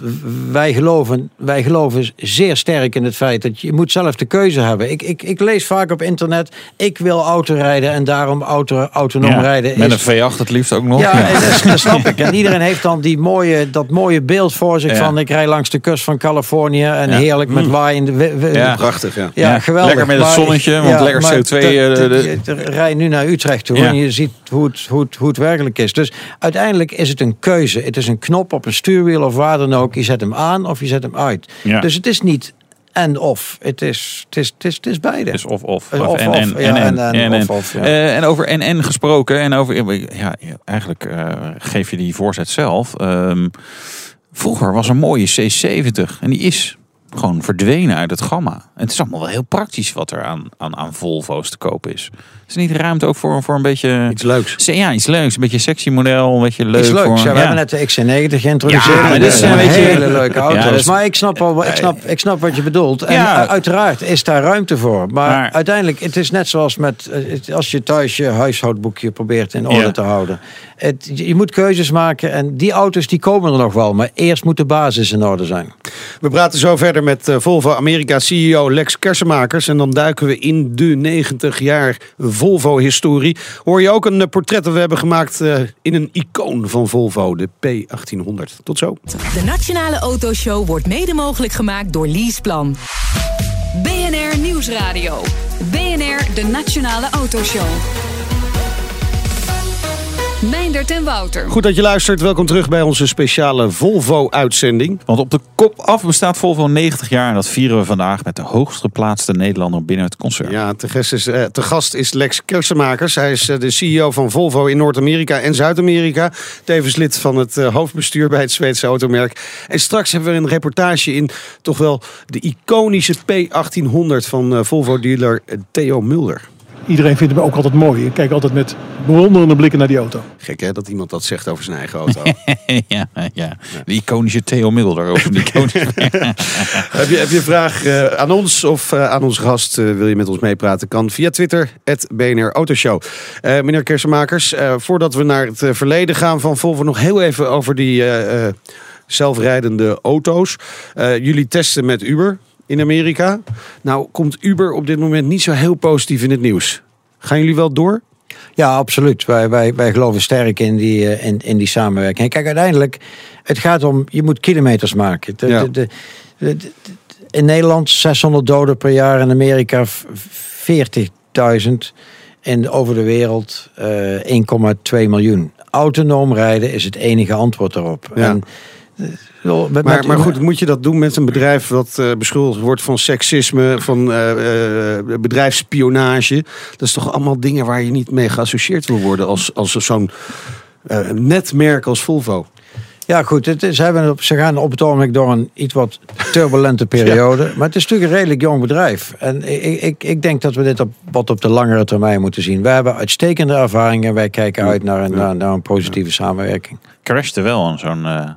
wij geloven, wij geloven zeer sterk in het feit dat je moet zelf de keuze hebben. Ik, ik, ik lees vaak op internet, ik wil autorijden en daarom auto, autonoom Ja, rijden Met is... een V8 het liefst ook nog. Ja, en dat, dat snap ik. En iedereen heeft dan die mooie, dat mooie beeld voor zich Ja. van ik rij langs de kust van Californië en Ja. heerlijk met waaiende... we- we- Ja. Prachtig, ja. Ja, Ja, geweldig. lekker met het zonnetje, want lekker maar CO2, de- eh, de- de- de- Rij nu naar Utrecht toe Ja. en je ziet hoe het, hoe, het, hoe het werkelijk is. Dus uiteindelijk is het een keuze. Het is een knop op een stuurwiel of waar dan ook. Je zet hem aan of je zet hem uit. Ja. Dus het is niet en of. Het is, het is, het is, het is beide. Dus of of. Of of, en en. Eh, En over en en gesproken. En over. Ja, ja, eigenlijk eh, geef je die voorzet zelf. Ehm, vroeger was een mooie C70. En die is gewoon verdwenen uit het gamma. En het is allemaal wel heel praktisch wat er aan, aan, aan Volvo's te koop is. Is er niet ruimte ook voor, voor een beetje... Iets leuks. Ja, iets leuks. Een beetje sexy model. Een beetje leuk. Is leuk. Voor, Ja, we hebben net de XC90 geïntroduceerd. Ja, maar En dit is een zijn beetje- hele leuke auto's. Ja, dat is- Maar ik snap, wel, ik, snap, ik snap wat je bedoelt. En uiteraard is daar ruimte voor. Maar, Maar- uiteindelijk, het is net zoals met... eh, het- als je thuis je huishoudboekje probeert in orde Ja. te houden. Het, je moet keuzes maken en die auto's die komen er nog wel. Maar eerst moet de basis in orde zijn. We praten zo verder met eh, Volvo Amerika CEO Lex Kersenmakers. En dan duiken we in de 90 jaar Volvo-historie. Hoor je ook een eh, portret dat we hebben gemaakt eh, in een icoon van Volvo, de P1800. Tot zo. De Nationale Autoshow wordt mede mogelijk gemaakt door Leaseplan. BNR Nieuwsradio. BNR, de Nationale Autoshow. Meindert en Wouter. Goed dat je luistert. Welkom terug bij onze speciale Volvo-uitzending. Want op de kop af bestaat Volvo 90 jaar. En dat vieren we vandaag met de hoogst geplaatste Nederlander binnen het concern. Ja, te gast is, eh, te gast is Lex Kersenmakers. Hij is eh, de CEO van Volvo in Noord-Amerika en Zuid-Amerika. Tevens lid van het eh, hoofdbestuur bij het Zweedse automerk. En straks hebben we een reportage in toch wel de iconische P1800 van Volvo-dealer Theo Mulder. Iedereen vindt hem ook altijd mooi. Ik kijk altijd met bewonderende blikken naar die auto. Gek hè, dat iemand dat zegt over zijn eigen auto. ja, ja, de iconische Theo de iconische... heb, je, heb je een vraag eh, aan ons of eh, aan onze gast? eh, wil je met ons meepraten? Kan via Twitter, het BNR Autoshow. Eh, meneer Kersenmakers, eh, voordat we naar het verleden gaan van Volvo... nog heel even over die eh, eh, zelfrijdende auto's. Eh, jullie testen met Uber in Amerika. Nou komt Uber op dit moment niet zo heel positief in het nieuws. Gaan jullie wel door? Ja, absoluut. Wij, wij, wij geloven sterk in die, eh, in, in die samenwerking. Kijk, uiteindelijk, het gaat om, je moet kilometers maken. De, Ja. de, in Nederland 600 doden per jaar, in Amerika v- 40.000. En over de wereld eh 1,2 miljoen. Autonoom rijden is het enige antwoord daarop. Ja. En, met- Maar, maar goed, moet je dat doen met een bedrijf dat eh, beschuldigd wordt van seksisme, van eh, eh, bedrijfsspionage? Dat is toch allemaal dingen waar je niet mee geassocieerd wil worden als, als zo'n eh, netmerk als Volvo. Ja, goed. Het is, ze, hebben ze gaan op het ogenblik door een iets wat turbulente periode. Maar het is natuurlijk een redelijk jong bedrijf. En ik, ik, ik denk dat we dit op, wat op de langere termijn moeten zien. Wij hebben uitstekende ervaringen. Wij kijken uit naar een, naar, naar een positieve samenwerking. crashte wel aan zo'n eh,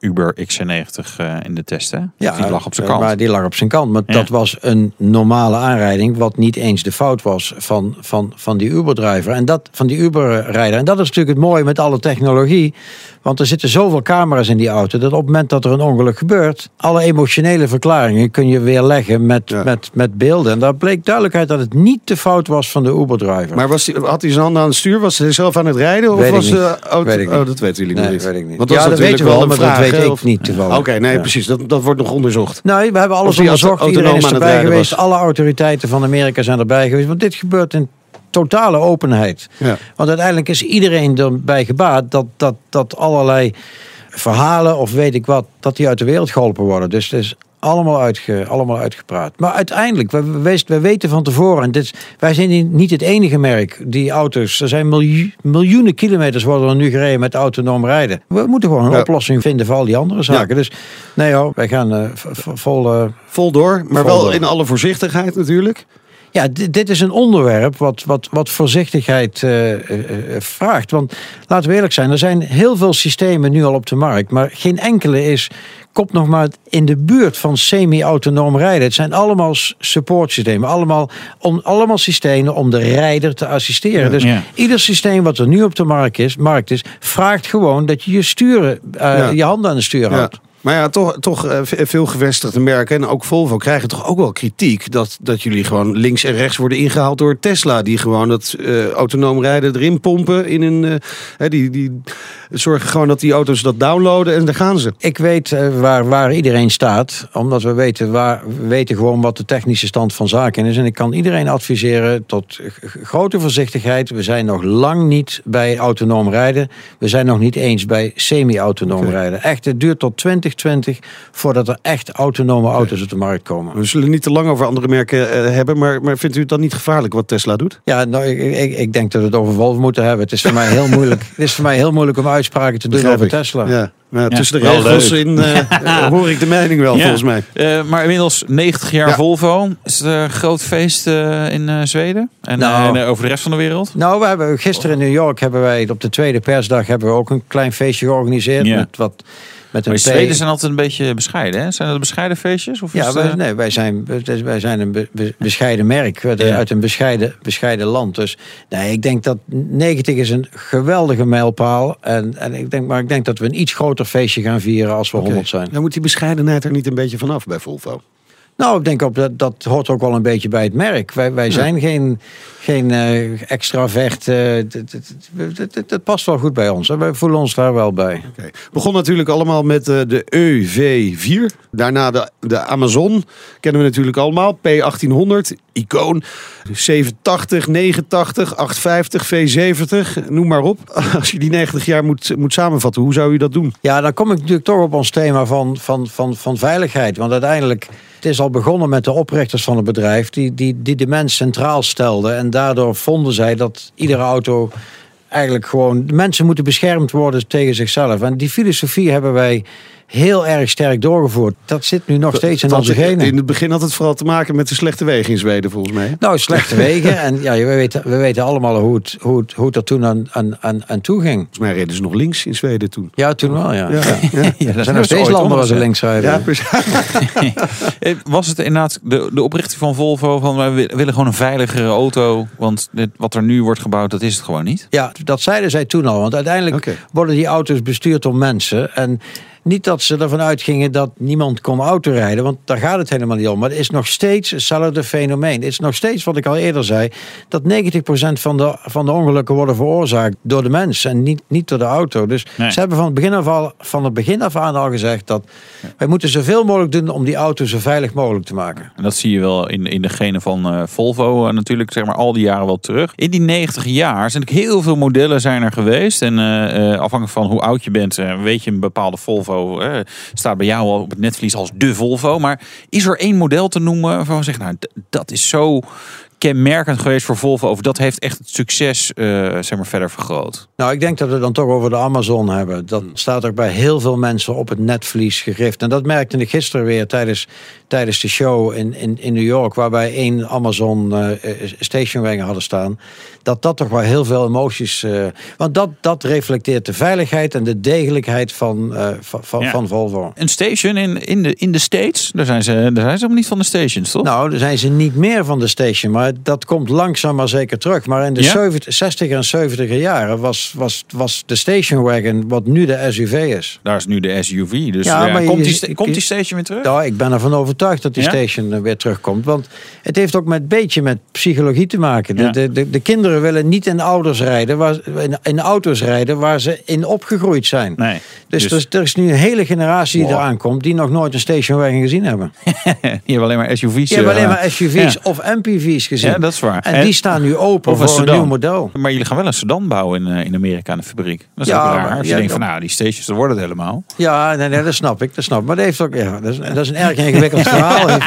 Uber XC90 eh, in de test, hè? die lag op zijn eh, kant. Maar die lag op zijn kant. Maar Ja. dat was een normale aanrijding. Wat niet eens de fout was van, van, van die Uber-driver. En dat van die Uber-rijder. En dat is natuurlijk het mooie met alle technologie. Want er zitten zoveel camera's in die auto. Dat op het moment dat er een ongeluk gebeurt. Alle emotionele verklaringen kun je weer leggen met, Ja. met, met beelden. En daar bleek duidelijkheid dat het niet de fout was van de Uber-driver. Maar was die, had hij zijn handen aan het stuur? Was hij zelf aan het rijden? Of Weet was niet. de auto... Weet ik niet. Oh, dat weten jullie Nee, niet. weet ik niet. Want Ja, is dat weten we wel, maar dat weet ik of- niet toevallig. Oké, nee, Ja. precies. Dat, dat wordt nog onderzocht. Nee, we hebben alles onderzocht. Iedereen is erbij geweest. was. Alle autoriteiten van Amerika zijn erbij geweest. Want dit gebeurt in totale openheid. Ja. Want uiteindelijk is iedereen erbij gebaat dat, dat, dat allerlei verhalen of weet ik wat, dat die uit de wereld geholpen worden. Dus het is allemaal, uitge, allemaal uitgepraat. Maar uiteindelijk, we, we, we weten van tevoren, en dit, is- wij zijn niet het enige merk die auto's, er zijn miljoen, miljoenen kilometers worden er nu gereden met autonoom rijden. We moeten gewoon een Ja. oplossing vinden voor al die andere zaken. Dus nee hoor, wij gaan eh, vol... eh, Vol door, maar Vol wel door. in alle voorzichtigheid natuurlijk. Ja, dit, dit is een onderwerp wat, wat, wat voorzichtigheid eh, eh, eh, vraagt. Want laten we eerlijk zijn, er zijn heel veel systemen nu al op de markt. Maar geen enkele is, komt nog maar in de buurt van semi-autonoom rijden. Het zijn allemaal supportsystemen. Allemaal, om, allemaal systemen om de rijder te assisteren. Dus Ja. ieder systeem wat er nu op de markt is, markt is vraagt gewoon dat je je, sturen, Ja. je handen aan de stuur houdt. Maar ja, toch, toch eh, ve- veel gevestigde merken en ook Volvo krijgen toch ook wel kritiek dat, dat jullie gewoon links en rechts worden ingehaald door Tesla. Die gewoon dat eh, autonoom rijden erin pompen. In een, eh, die, die zorgen gewoon dat die auto's dat downloaden en daar gaan ze. Ik weet waar, waar iedereen staat, omdat we weten, waar, we weten gewoon wat de technische stand van zaken is. En ik kan iedereen adviseren tot grote voorzichtigheid. We zijn nog lang niet bij autonoom rijden. We zijn nog niet eens bij semi-autonoom rijden. Echt, het duurt tot 2020 voordat er echt autonome auto's op de markt komen. We zullen niet te lang over andere merken eh, hebben, maar, maar vindt u het dan niet gevaarlijk wat Tesla doet? Ja, nou, ik, ik, ik denk dat we het over Volvo moeten hebben. Het is voor mij heel moeilijk, het is voor mij heel moeilijk om uitspraken te doen Begrijp over ik. Tesla. Ja. Nou, Ja, tussen de regels in eh, hoor ik de mening wel, Ja. volgens mij. Eh, maar inmiddels 90 jaar Ja. Volvo. Is het een groot feest eh, in eh, Zweden? En, Nou. en, over de rest van de wereld? Nou, we hebben gisteren in New York hebben wij op de tweede persdag hebben we ook een klein feestje georganiseerd Ja. met wat met een Maar de. Zweden zijn altijd een beetje bescheiden, hè? Zijn dat bescheiden feestjes? Of is Ja, het, wij, eh, nee, wij, zijn, wij zijn een be- be- bescheiden merk Ja. uit een bescheiden, bescheiden land. Dus nee, ik denk dat 90 is een geweldige mijlpaal. En, en ik denk, maar ik denk dat we een iets groter feestje gaan vieren als we 100 zijn. Dan moet die bescheidenheid er niet een beetje vanaf bij Volvo. Nou, ik denk ook dat dat hoort ook wel een beetje bij het merk. Wij, wij zijn geen, geen eh, extravert. eh, dat- past wel goed bij ons. En wij voelen ons daar wel bij. Oké. Begon natuurlijk allemaal met eh, de EV4. Daarna de, de Amazon. Kennen we natuurlijk allemaal. P1800, icoon. 780, 89, 850, V70. Noem maar op. Als je die 90 jaar moet, moet samenvatten, hoe zou u dat doen? Ja, dan kom ik natuurlijk toch op ons thema van, van, van, van veiligheid. Want uiteindelijk, het is al begonnen met de oprichters van het bedrijf... die, die, die de mens centraal stelden. En daardoor vonden zij dat iedere auto eigenlijk gewoon... De mensen moeten beschermd worden tegen zichzelf. En die filosofie hebben wij heel erg sterk doorgevoerd. Dat zit nu nog steeds in Dat onze genen. In het begin had het vooral te maken met de slechte wegen in Zweden, volgens mij. Nou, slechte wegen. En ja, we weten, we weten allemaal hoe het, hoe het, hoe het er toen aan, aan, aan, aan toe ging. Volgens mij reden ze nog links in Zweden toen. Ja, toen wel, ja. Ja, ja. ja. er zijn nog steeds landen waar ze links rijden. Ja, precies. Eh, Was het inderdaad de, de oprichting van Volvo van wij wi- willen gewoon een veiligere auto, want dit, wat er nu wordt gebouwd, dat is het gewoon niet? Ja, dat zeiden zij toen al. Want uiteindelijk worden die auto's bestuurd door mensen. En niet dat ze ervan uitgingen dat niemand kon autorijden. Want daar gaat het helemaal niet om. Maar het is nog steeds hetzelfde fenomeen. Het is nog steeds wat ik al eerder zei. Dat 90% van de, van de ongelukken worden veroorzaakt door de mens. En niet, niet door de auto. Dus Nee. ze hebben van het, begin af al, van het begin af aan al gezegd dat wij moeten zoveel mogelijk doen om die auto zo veilig mogelijk te maken. En dat zie je wel in, in de genen van eh, Volvo eh, natuurlijk, zeg maar, al die jaren wel terug. In die 90 jaar zijn er heel veel modellen zijn er geweest. En eh, afhankelijk van hoe oud je bent, weet je een bepaalde Volvo eh, staat bij jou al op het netvlies als de Volvo. Maar is er één model te noemen waarvan we zeggen, nou, dat is zo kenmerkend geweest voor Volvo. Of dat heeft echt het succes eh, zeg maar, verder vergroot. Nou, ik denk dat we het dan toch over de Amazon hebben. Dat Hmm. staat ook bij heel veel mensen op het netvlies gegrift. En dat merkte ik gisteren weer tijdens, tijdens de show in, in, in New York, waarbij één Amazon eh, stationwagen hadden staan. Dat dat toch wel heel veel emoties. want dat, dat reflecteert de veiligheid en de degelijkheid van, van, van, Ja. van Volvo. Een station in, in, de, in de States, daar zijn, ze, daar zijn ze helemaal niet van de stations, toch? Nou, dan zijn ze niet meer van de station, maar dat komt langzaam maar zeker terug. Maar in de Ja? 70, 60 en 70 jaren was, was, was de stationwagon wat nu de SUV is. Daar is nu de SUV. Dus Ja, ja, maar je- komt, die, je- komt die station weer terug? Ja, ik ben ervan overtuigd dat die station weer terugkomt. Want het heeft ook met een beetje met psychologie te maken. De, de, de, de kinderen willen niet in ouders rijden, waar, in, in auto's rijden waar ze in opgegroeid zijn. Nee. Dus, Dus- er is- er is nu een hele generatie die eraan komt die nog nooit een stationwagon gezien hebben. Die hebben alleen maar SUV's. Die hebben eh, alleen maar SUV's of MPV's gezien. Gezien. Ja, dat is waar. En, En- die staan nu open voor een sedan. nieuw model. Maar jullie gaan wel een sedan bouwen in, eh, in Amerika in de fabriek. Dat is Ja, ook raar. maar- Als je ja, denkt van nou, die stations, dat wordt het helemaal. Ja, nee, nee, dat snap ik. Dat snap ik. Maar dat, heeft ook, ja, dat, is, dat is een erg ingewikkeld verhaal.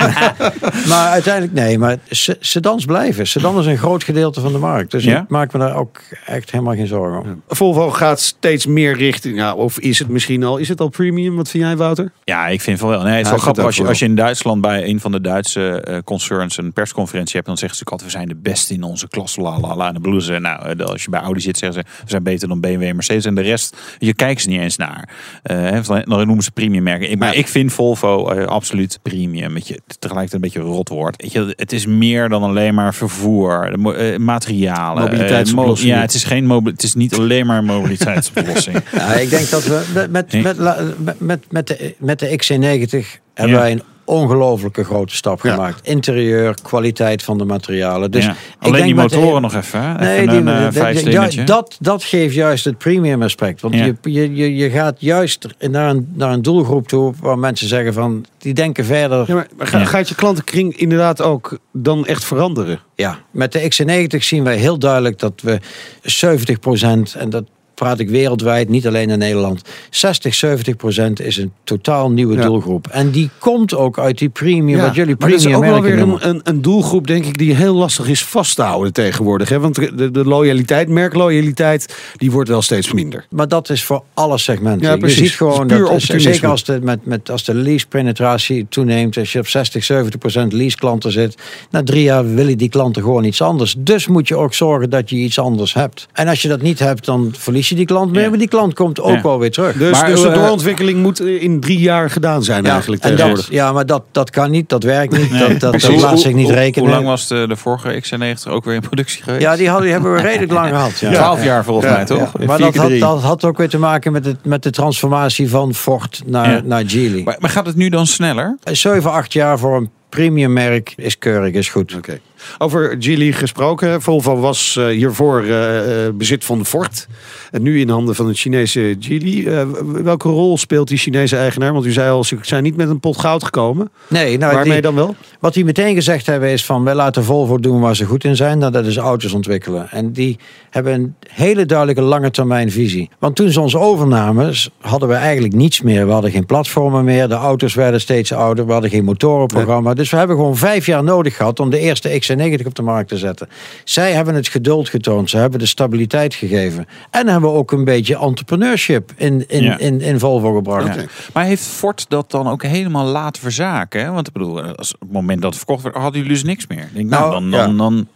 maar uiteindelijk, nee. Maar se- sedans blijven. Sedan is een groot gedeelte van de markt. Dus Ja? ik maak me daar ook echt helemaal geen zorgen om. Volvo gaat steeds meer richting, ja, of is het misschien al, is het al premium? Wat vind jij, Wouter? Ja, ik vind van wel. Nee, het is Ja, wel grappig. Als je, als je in Duitsland bij een van de Duitse eh, concerns een persconferentie hebt, dan zeggen ze altijd: we zijn de beste in onze klas. La la la. En dan bedoelen ze, nou, eh, als je bij Audi zit, zeggen ze: we zijn beter dan BMW en Mercedes. En de rest, je kijkt ze niet eens naar. Eh, hè, dan noemen ze premium merken. Ik- Maar ik vind Volvo eh, absoluut premium. Weet je, tegelijkertijd een beetje rot woord. Weet je, het is meer dan alleen maar vervoer, de eh, materialen. eh, mo- ja, het is, geen mobi- het is niet alleen maar een mobiliteitsoplossing. Ja, ik denk dat we met, met, met, met, met, met, de, met de XC90 hebben Ja. wij een ongelooflijke grote stap Ja. gemaakt. Interieur, kwaliteit van de materialen. Dus Ja. ik Alleen denk die motoren nog even. Hè? Nee, even die, een eh, dat- ja, dat, dat geeft juist het premium aspect. Want Ja. je, je, je, je gaat juist naar een, naar een doelgroep toe waar mensen zeggen van, die denken verder. Ja, maar maar ga- Ja. gaat je klantenkring inderdaad ook dan echt veranderen? Ja, met de XC90 zien wij heel duidelijk dat we 70% en dat praat ik wereldwijd, niet alleen in Nederland. 60, 70% is een totaal nieuwe Ja. doelgroep. En die komt ook uit die premium, wat jullie maar dat is premium ook wel weer een, een, doelgroep, denk ik, die heel lastig is vast te houden tegenwoordig. Hè? Want de, de loyaliteit, merkloyaliteit, die wordt wel steeds minder. Maar dat is voor alle segmenten. Ja, je ziet gewoon dat, opportunisme. zeker als de, met, met, als de lease penetratie toeneemt, als je op 60, 70 procent lease klanten zit, na drie jaar willen die klanten gewoon iets anders. Dus moet je ook zorgen dat je iets anders hebt. En als je dat niet hebt, dan verlies je die klant mee, Ja. maar die klant komt ook Ja. wel weer terug. Dus, Maar, dus de eh, doorontwikkeling moet in drie jaar gedaan zijn eigenlijk dat, tegenwoordig. ja, maar dat, dat kan niet, dat werkt niet, Nee. dat, dat, dat laat zich niet rekenen. Hoe lang was de, de vorige XC90 ook weer in productie geweest? Ja, die, hadden, die hebben we redelijk lang gehad. Ja. 12 jaar volgens Ja, mij, toch? Maar dat had, dat had ook weer te maken met, het, met de transformatie van Ford naar, Ja. naar Geely. Maar, maar gaat het nu dan sneller? 7, 8 jaar voor een premium merk is keurig, is goed. Oké. Over Geely gesproken. Volvo was eh, hiervoor eh, eh, bezit van Ford. En nu in handen van het Chinese. Eh, welke rol speelt die Chinese eigenaar? Want u zei al, ze zijn niet met een pot goud gekomen. Nee, nou, Waarmee die- dan wel? wat die meteen gezegd hebben is van... wij laten Volvo doen waar ze goed in zijn. Nou, dat is auto's ontwikkelen. En die hebben een hele duidelijke lange termijn visie. Want toen ze ons overnamen, hadden we eigenlijk niets meer. We hadden geen platformen meer. De auto's werden steeds ouder. We hadden geen motorenprogramma. Dus we hebben gewoon vijf jaar nodig gehad... om de eerste XC90 op de markt te zetten. Zij hebben het geduld getoond. Ze hebben de stabiliteit gegeven. En hebben ook een beetje entrepreneurship in, in, Ja. in, in Volvo gebracht. Ja. Maar heeft Ford dat dan ook helemaal laten verzaken? Hè? Want ik bedoel, als op het moment dat het verkocht werd, hadden jullie dus niks meer. Denk, nou, Nou, dan, ja. dan,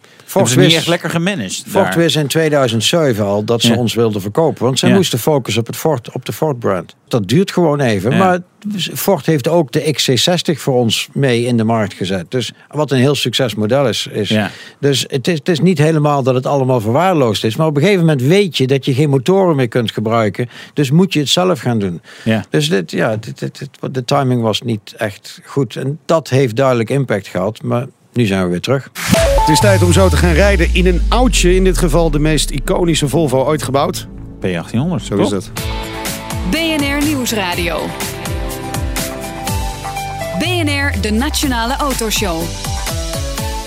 ze wist- niet echt lekker gemanaged. Wist in 2007 al dat ze Ja. ons wilden verkopen. Want zij Ja. moesten focussen op, het Ford, op de Ford-brand. Dat duurt gewoon even. Ja. Maar Ford heeft ook de XC60 voor ons mee in de markt gezet. Dus wat een heel succesmodel is. is. Dus het is, het is niet helemaal dat het allemaal verwaarloosd is. Maar op een gegeven moment weet je dat je geen motoren meer kunt gebruiken. Dus moet je het zelf gaan doen. Dus dit, ja, dit, dit, dit- de timing was niet echt goed. En dat heeft duidelijk impact gehad. Maar nu zijn we weer terug. Het is tijd om zo te gaan rijden in een oudje. In dit geval de meest iconische Volvo ooit gebouwd. P1800. Zo is dat. BNR Nieuwsradio. BNR, de Nationale Autoshow.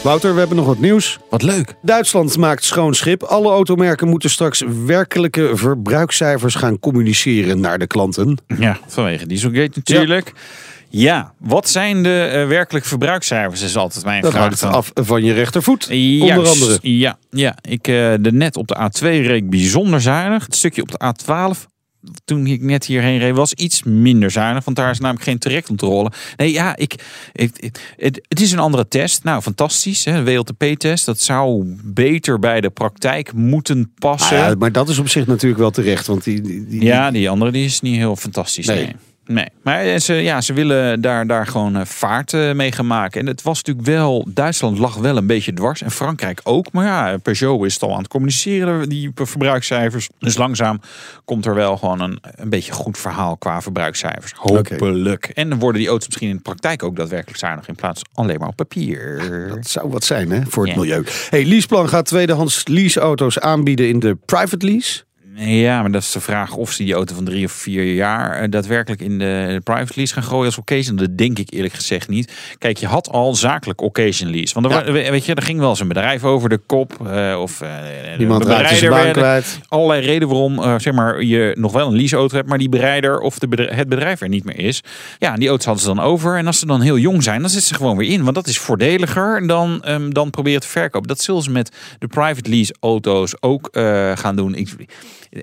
Wouter, we hebben nog wat nieuws. Wat leuk. Duitsland maakt schoon schip. Alle automerken moeten straks werkelijke verbruikscijfers gaan communiceren naar de klanten. Ja, vanwege Dieselgate natuurlijk. Ja, wat zijn de eh, werkelijk verbruikscijfers? Is altijd mijn Dat vraag. hangt dan. af van je rechtervoet. Juist, Onder andere. Ja, ja. ik eh, de net op de A2 reed bijzonder zuinig. Het stukje op de A12, toen ik net hierheen reed, was iets minder zuinig. Want daar is namelijk geen trajectcontrole. Nee, ja, ik, ik- het, het is een andere test. Nou, fantastisch. Hè? WLTP-test. Dat zou beter bij de praktijk moeten passen. Ah ja, maar dat is op zich natuurlijk wel terecht. Want die, die, die- Ja, die andere die is niet heel fantastisch. Nee. Nee. Nee. Maar eh, ze, ja, ze willen daar, daar gewoon eh, vaart eh, mee gaan maken. En het was natuurlijk wel... Duitsland lag wel een beetje dwars. En Frankrijk ook. Maar ja, Peugeot is het al aan het communiceren, die verbruikscijfers. Dus langzaam komt er wel gewoon een, een beetje goed verhaal qua verbruikscijfers. Hopelijk. En dan worden die auto's misschien in de praktijk ook daadwerkelijk zuinig... in plaats van alleen maar op papier. Dat zou wat zijn hè, voor het milieu. Hey, Leaseplan gaat tweedehands leaseauto's aanbieden in de private lease. Ja, maar dat is de vraag of ze die auto van drie of vier jaar eh, daadwerkelijk in de private lease gaan gooien als occasion. Dat denk ik eerlijk gezegd niet. Kijk, je had al zakelijk occasion lease. Want er, Ja. weet je, er ging wel eens een bedrijf over de kop. eh, of eh, Iemand de raakte zijn baan kwijt. allerlei redenen waarom zeg maar, je nog wel een leaseauto hebt, maar die bereider of de bedrijf, het bedrijf er niet meer is. Ja, die auto's hadden ze dan over. En als ze dan heel jong zijn, dan zitten ze gewoon weer in. Want dat is voordeliger dan, ehm, dan proberen te verkopen. Dat zullen ze met de private lease auto's ook gaan doen. Ik,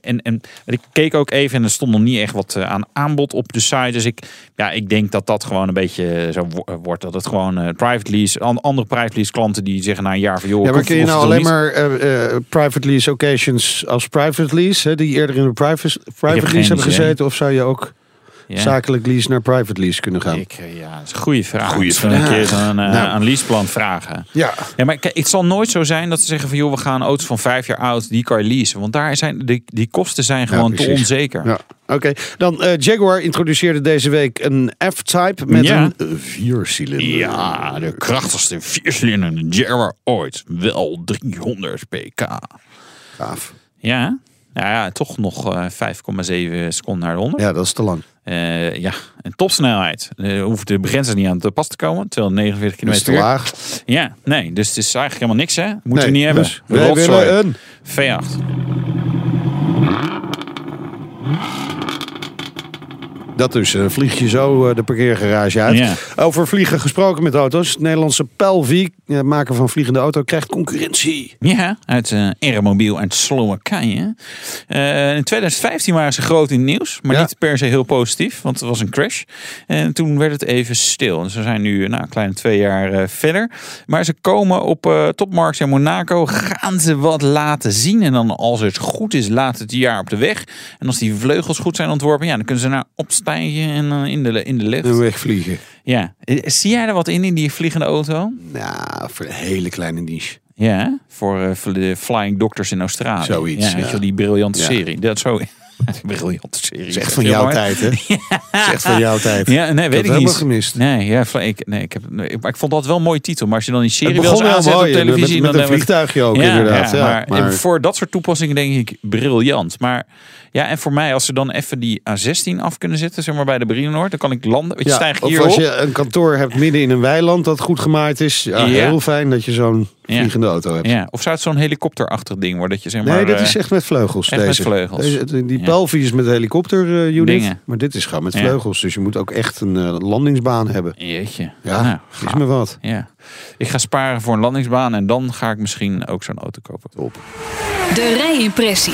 en, en ik keek ook even en er stond nog niet echt wat eh, aan aanbod op de site. Dus ik, ja, ik denk dat dat gewoon een beetje zo wo- wordt. Dat het gewoon eh, private lease, an- andere private lease klanten die zeggen na een jaar van joh, Ja, maar kun je nou alleen niet. maar eh, eh, private lease occasions als private lease, hè, die eerder in de private, private lease hebben idee. gezeten, of zou je ook Ja. zakelijk lease naar private lease kunnen gaan? Ik, eh, ja, dat is een goede vraag. Goeie zal een vraag. keer zo'n eh, Nou. aan leaseplan vragen. Ja, Ja, maar kijk, het zal nooit zo zijn dat ze zeggen van joh, we gaan auto's van vijf jaar oud, die kan je leasen. Want daar zijn die, die kosten zijn gewoon te onzeker. ja. Oké, dan eh, Jaguar introduceerde deze week een F-Type met Ja. een viercilinder. Ja, de krachtigste viercilinder Jaguar ooit. Wel 300 pk. Gaaf. Ja, nou ja, toch nog eh, 5,7 seconden naar de 100. Ja, dat is te lang. Eh, ja, en topsnelheid. Eh hoeft de begrenzer niet aan te pas te komen. 249 Dat is km te laag. Ja, nee, dus het is eigenlijk helemaal niks hè. Moeten Nee, we niet hebben. dus Rotzooi. willen een... V8. Dat dus, eh, vlieg je zo de parkeergarage uit. Ja. Over vliegen gesproken met auto's. Het Nederlandse Pelvi, eh, maker van vliegende auto, krijgt concurrentie. Ja, uit eh Aeromobiel uit Slowakije. Eh, in 2015 waren ze groot in het nieuws, maar Ja. niet per se heel positief, want het was een crash. En toen werd het even stil. En ze zijn nu nou, een kleine twee jaar eh, verder. Maar ze komen op eh topmarkt in Monaco, gaan ze wat laten zien. En dan als het goed is, laat het jaar op de weg. En als die vleugels goed zijn ontworpen, ja, dan kunnen ze naar opstijgen en eh, in, de, in de lucht. En wegvliegen. Ja. Zie jij er wat in, in die vliegende auto? Nou, voor een hele kleine niche. Ja, voor eh, voor de Flying Doctors in Australië. Zoiets, Ja, weet je die briljante Ja. serie. Dat zo. briljante serie. Echt van jouw tijd, hè? Is echt van jouw tijd. Ja, nee, weet ik niet. gemist. Nee, ja, ik, nee, ik heb, maar ik vond dat wel een mooie titel. Maar als je dan die serie wil aanzetten op mooi, televisie, met, met dan een hebben we- vliegtuigje ook ja, inderdaad. ja, Ja, maar, maar- voor dat soort toepassingen denk ik briljant. Maar ja, en voor mij, als ze dan even die A16 af kunnen zetten, zeg maar bij de Brienenoord, dan kan ik landen. Je, Ja, stijg ik of hier als op. je een kantoor hebt midden in een weiland dat goed gemaaid is. Ja, Ja. Heel fijn dat je zo'n Ja. Vliegende auto hebt. Ja, of zou het zo'n helikopterachtig ding worden? Dat je zeg maar, Nee, dat eh, is echt met vleugels. echt met vleugels. Deze, die Ja. Pelvi is met helikopter eh, unit. Dingen. Maar dit is gewoon met Ja. vleugels. Dus je moet ook echt een eh, landingsbaan hebben. Jeetje. Ja, Nou, is me wat. Ja. Ik ga sparen voor een landingsbaan en dan ga ik misschien ook zo'n auto kopen. De rijimpressie.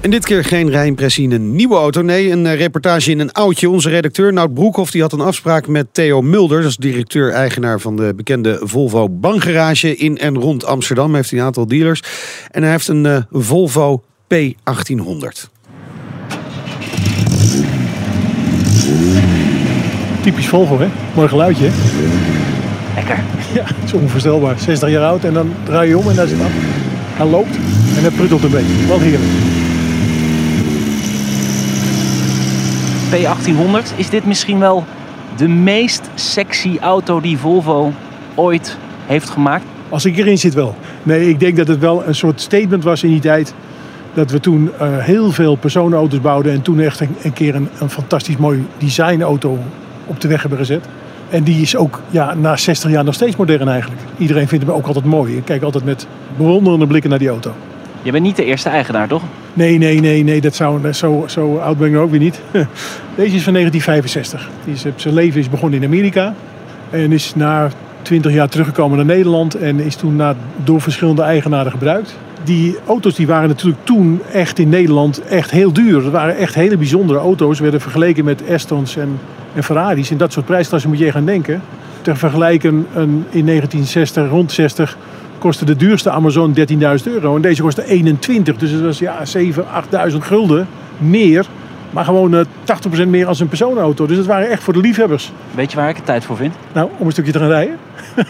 En dit keer geen rijimpressie in een nieuwe auto. Nee, een eh, reportage in een oudje. Onze redacteur Nout Broekhoff die had een afspraak met Theo Mulder. Dat is directeur-eigenaar van de bekende Volvo Bankgarage in en rond Amsterdam. Heeft hij een aantal dealers. En hij heeft een eh, Volvo P1800. Typisch Volvo, hè? Mooi geluidje, hè? Lekker. Ja, het is onvoorstelbaar. 60 jaar oud en dan draai je om en daar zit af. Hij loopt en het pruttelt een beetje. Wel heerlijk. P1800, is dit misschien wel de meest sexy auto die Volvo ooit heeft gemaakt? Als ik erin zit wel. Nee, ik denk dat het wel een soort statement was in die tijd. Dat we toen eh, heel veel personenauto's bouwden. En toen echt een, keer een, een fantastisch mooi designauto op de weg hebben gezet. En die is ook ja, na 60 jaar nog steeds modern eigenlijk. Iedereen vindt hem ook altijd mooi. Ik kijk altijd met bewonderende blikken naar die auto. Je bent niet de eerste eigenaar, toch? Nee, nee, nee, nee, dat zou, zo, zo oud ben ik ook weer niet. Deze is van 1965. Die is, zijn leven is begonnen in Amerika. En is na 20 jaar teruggekomen naar Nederland. En is toen na, door verschillende eigenaren gebruikt. Die auto's die waren natuurlijk toen echt in Nederland echt heel duur. Dat waren echt hele bijzondere auto's. Werden vergeleken met Astons en, en Ferraris. In dat soort prijsklassen moet je gaan denken. Ter vergelijking een, in 1960, rond 60, kostte de duurste Amazon 13.000 euro. En deze kostte 21. Dus dat was ja, 7.000, 8.000 gulden meer. Maar gewoon eh, 80% meer als een personenauto. Dus dat waren echt voor de liefhebbers. Weet je waar ik het tijd voor vind? Nou, om een stukje te gaan rijden.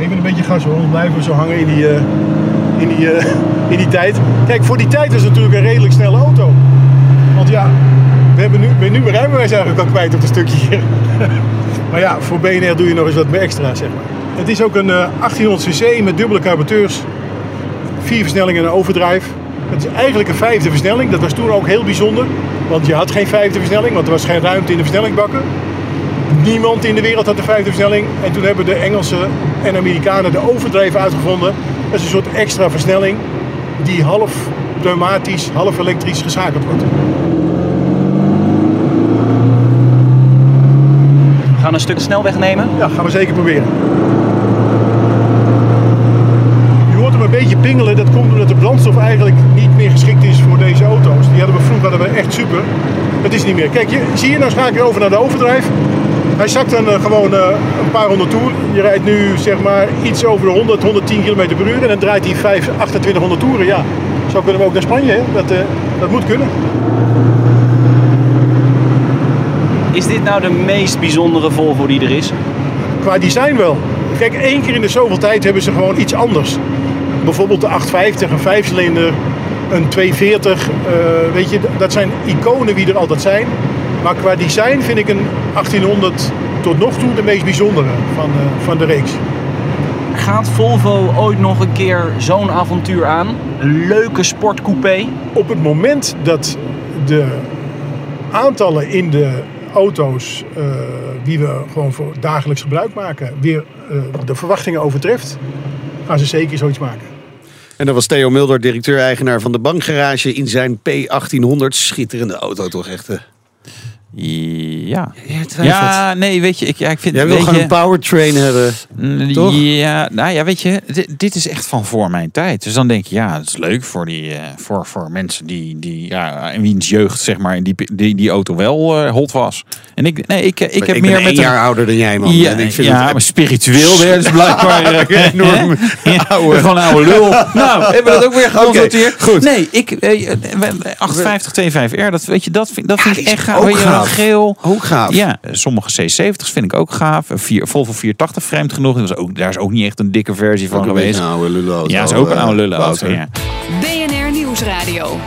Even een beetje gas hoor, dan blijven we zo hangen in die, eh, in, die, eh, in die tijd. Kijk, voor die tijd is het natuurlijk een redelijk snelle auto. Want ja, we hebben nu, hebben nu mijn rijbewijs eigenlijk al kwijt op een stukje hier. maar ja, voor BNR doe je nog eens wat meer extra, zeg maar. Het is ook een eh, 1800 cc met dubbele carburateurs. Vier versnellingen en een overdrive. Het is eigenlijk een vijfde versnelling. Dat was toen ook heel bijzonder. Want je had geen vijfde versnelling, want er was geen ruimte in de versnellingsbakken. Niemand in de wereld had de vijfde versnelling. En toen hebben de Engelsen en Amerikanen de overdrive uitgevonden. Dat is een soort extra versnelling die half pneumatisch, half elektrisch geschakeld wordt. Gaan een stuk snelweg nemen. Ja, gaan we zeker proberen. Je hoort hem een beetje pingelen. Dat komt omdat de brandstof eigenlijk niet meer geschikt is voor deze auto's. Die hadden we vroeger hadden we echt super. Dat is niet meer. Kijk, je, zie je, nou schakel je over naar de overdrijf. Hij zakt dan eh, gewoon eh, een paar honderd toer. Je rijdt nu zeg maar iets over de 100, 110 km per uur. En dan draait hij 5, 2800 toeren. Ja, zo kunnen we ook naar Spanje. Dat, eh, dat moet kunnen. Is dit nou de meest bijzondere Volvo die er is? Qua design wel. Kijk, één keer in de zoveel tijd hebben ze gewoon iets anders. Bijvoorbeeld de 850, een vijfcilinder, een 240. eh, weet je, dat zijn iconen wie er altijd zijn. Maar qua design vind ik een 1800 tot nog toe de meest bijzondere van, eh, van de reeks. Gaat Volvo ooit nog een keer zo'n avontuur aan? Een leuke sportcoupé? Op het moment dat de aantallen in de auto's eh, die we gewoon voor dagelijks gebruik maken, weer eh, de verwachtingen overtreft, gaan ze zeker zoiets maken. En dat was Theo Mulder, directeur-eigenaar van de bankgarage in zijn P1800. Schitterende auto toch echt. Ja. Ja, Ja, nee, weet je, ik, ja, ik vind Jij wil weet gewoon je, een powertrain hebben. Mm, Toch? Ja, nou ja, weet je, dit, dit is echt van voor mijn tijd. Dus dan denk je, ja, het is leuk voor, die, eh, voor, voor mensen die, die, ja, in wiens jeugd, zeg maar, die, die, die auto wel eh, hot was. En ik, nee, ik, ik heb ik meer ben met één een- jaar ouder dan jij, man. Ja, en ik vind ja het maar spiritueel je dus blijkbaar eh, enorm ja, oude. Gewoon oude lul. Nou, hebben we dat ook weer geconstateerd? goed. Nee, ik, eh, 850 25R, dat, weet je, dat vind, dat vind ik die is echt gaaf. Gaaf. Geel. Ook gaaf. Ja, sommige C70's vind ik ook gaaf. Een vier, Volvo 480 vreemd genoeg. Dat was ook, daar is ook niet echt een dikke versie van Ook geweest. een oude lullenauto. Ja, is ook een oude lullenauto. Ja. BNR Nieuwsradio.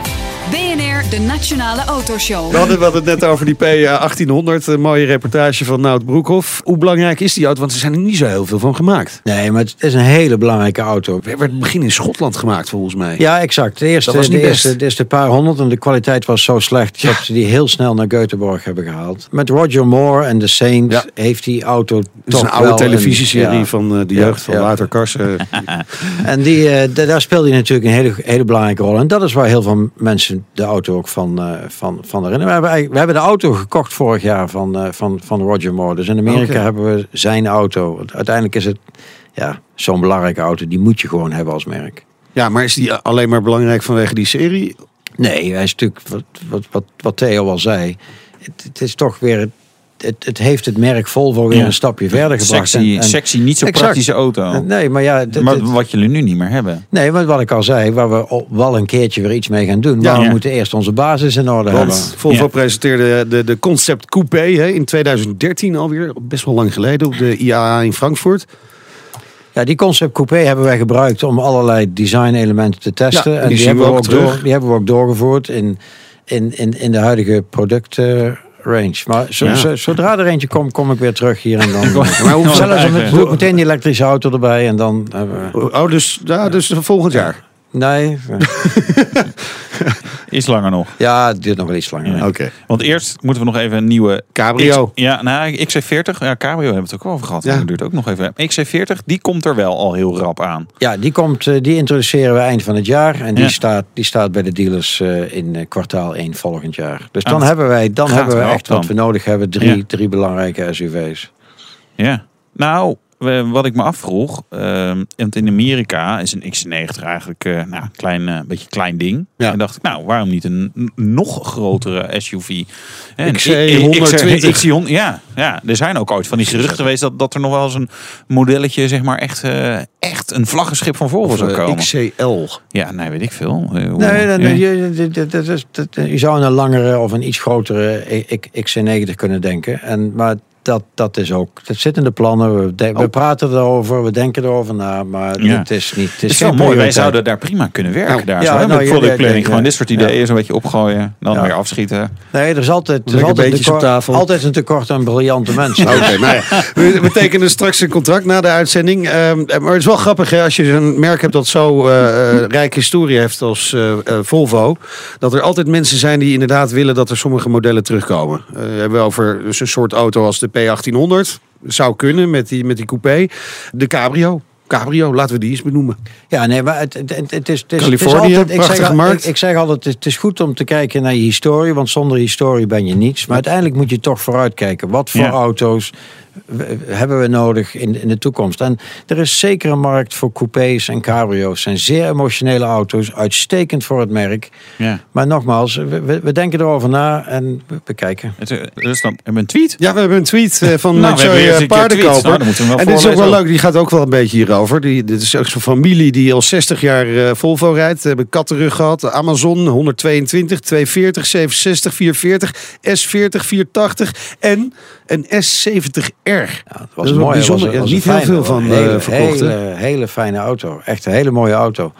BNR, de Nationale Autoshow. We hadden, we hadden het net over die P1800. Een mooie reportage van Nout Broekhoff. Hoe belangrijk is die auto? Want er zijn er niet zo heel veel van gemaakt. Nee, maar het is een hele belangrijke auto. Het werd in het begin in Schotland gemaakt, volgens mij. Ja, exact. De eerste, was de, eerste, de eerste paar honderd en de kwaliteit was zo slecht dat ze die heel snel naar Göteborg hebben gehaald. Met Roger Moore en de Saint Ja. heeft die auto Het is toch een oude televisieserie ja. van eh, de Ja, jeugd van ja. Wouter Karsen. En die, eh, da- daar speelde hij natuurlijk een hele, hele belangrijke rol. En dat is waar heel veel mensen de auto ook van, eh, van, van herinneren. We hebben, we hebben de auto gekocht vorig jaar van, eh, van, van Roger Moore. Dus in Amerika hebben we zijn auto. Uiteindelijk is het ja, zo'n belangrijke auto. Die moet je gewoon hebben als merk. Ja, maar is die alleen maar belangrijk vanwege die serie? Nee, hij is natuurlijk, wat, wat, wat, wat Theo al zei, het, het is toch weer, het, het heeft het merk Volvo weer Ja. een stapje verder gebracht. Sexy, En- en- sexy, niet zo Exact. praktische auto. Nee, maar ja, dit- maar wat jullie nu niet meer hebben. nee, maar wat ik al zei, waar we wel een keertje weer iets mee gaan doen, maar we Ja. moeten eerst onze basis in orde hebben. Volvo Ja. presenteerde de, de Concept Coupé hè, in 2013 alweer. Best wel lang geleden op de IAA in Frankfurt. Ja, die concept coupé hebben wij gebruikt om allerlei design elementen te testen. Ja, en die die, zien hebben we ook ook door, die hebben we ook doorgevoerd in, in, in, in de huidige productrange. maar zo, Ja. zo- zodra er eentje komt, kom ik weer terug hier en dan. Maar hoe- Zelfs met, doe ik meteen die elektrische auto erbij en dan we. Oh, dus, ja, dus volgend jaar. Nee, Is langer nog. ja, het duurt nog wel iets langer. Oké. Want eerst moeten we nog even een nieuwe... Cabrio. X- ja, nou, XC40. Ja, Cabrio hebben we het ook wel over gehad. Ja. Dat duurt ook nog even. XC40, die komt er wel al heel rap aan. Ja, die, komt, eh, die introduceren we eind van het jaar. En die, Ja. staat, die staat bij de dealers eh, in eh, kwartaal 1 volgend jaar. Dus Ah, dan hebben wij dan hebben we echt wat we nodig hebben. Drie, drie belangrijke SUV's. Ja. Nou, wat ik me afvroeg, ehm, want in Amerika is een XC90 eigenlijk eh, nou, een klein, eh, beetje klein ding. Ja. En dacht ik, nou, waarom niet een nog grotere SUV? En XC120. XC100, ja, ja, er zijn ook ooit van die geruchten geweest dat, dat er nog wel eens een modelletje, zeg maar, echt, eh, echt een vlaggenschip van Volvo zou komen. XCL. Ja, nee, weet ik veel. Nee, je, zou een langere of een iets grotere E, X- XC90 kunnen denken. En, maar dat, dat is ook. Dat zit in de plannen. We, de- we praten erover, we denken erover na, maar Ja. het is niet. Het Het is is wel mooi. Wij zouden daar prima kunnen werken. Nou, daar ja, zo, nou, met product planning. ja, Gewoon dit soort ideeën zo'n beetje opgooien. Dan Ja. weer afschieten. Nee, er is altijd, er is altijd, een tekort, tafel. altijd een tekort aan briljante mensen. Oké, nou ja, we, we tekenen straks een contract na de uitzending. Ehm, maar het is wel grappig hè, als je een merk hebt dat zo eh eh, rijke historie heeft als eh, eh, Volvo. Dat er altijd mensen zijn die inderdaad willen dat er sommige modellen terugkomen. Eh, we hebben over dus een soort auto als de P1800. Zou kunnen met die, met die coupé. De Cabrio. Cabrio, laten we die eens benoemen. Ja, nee, maar het, het, het, is, het is Californië, altijd, ik zeg, markt. Ik, ik zeg altijd, het is goed om te kijken naar je historie, want zonder historie ben je niets. Maar uiteindelijk moet je toch vooruitkijken. Wat voor Ja. auto's hebben we nodig in, in de toekomst? En er is zeker een markt voor coupés en cabrio's. Het zijn zeer emotionele auto's, uitstekend voor het merk. Ja. Maar nogmaals, we, we, we denken erover na en we bekijken. Het, eh, dus dan hebben we een tweet. Ja, we hebben een tweet eh, van Nou, we Joy eh, Paardenkoper. tweets. Nou, we en dit is ook wel leuk, die gaat ook wel een beetje hierover. Die, dit is ook zo'n familie die al 60 jaar eh, Volvo rijdt. Ze hebben kattenrug gehad. Amazon 122, 240, 67, 440, S40, 480 en een S70R. Ja, het Dat was is wel mooi. bijzonder. was- Er was niet heel veel van, hele, eh, verkocht? Hele, hele fijne auto. Echt een hele mooie auto.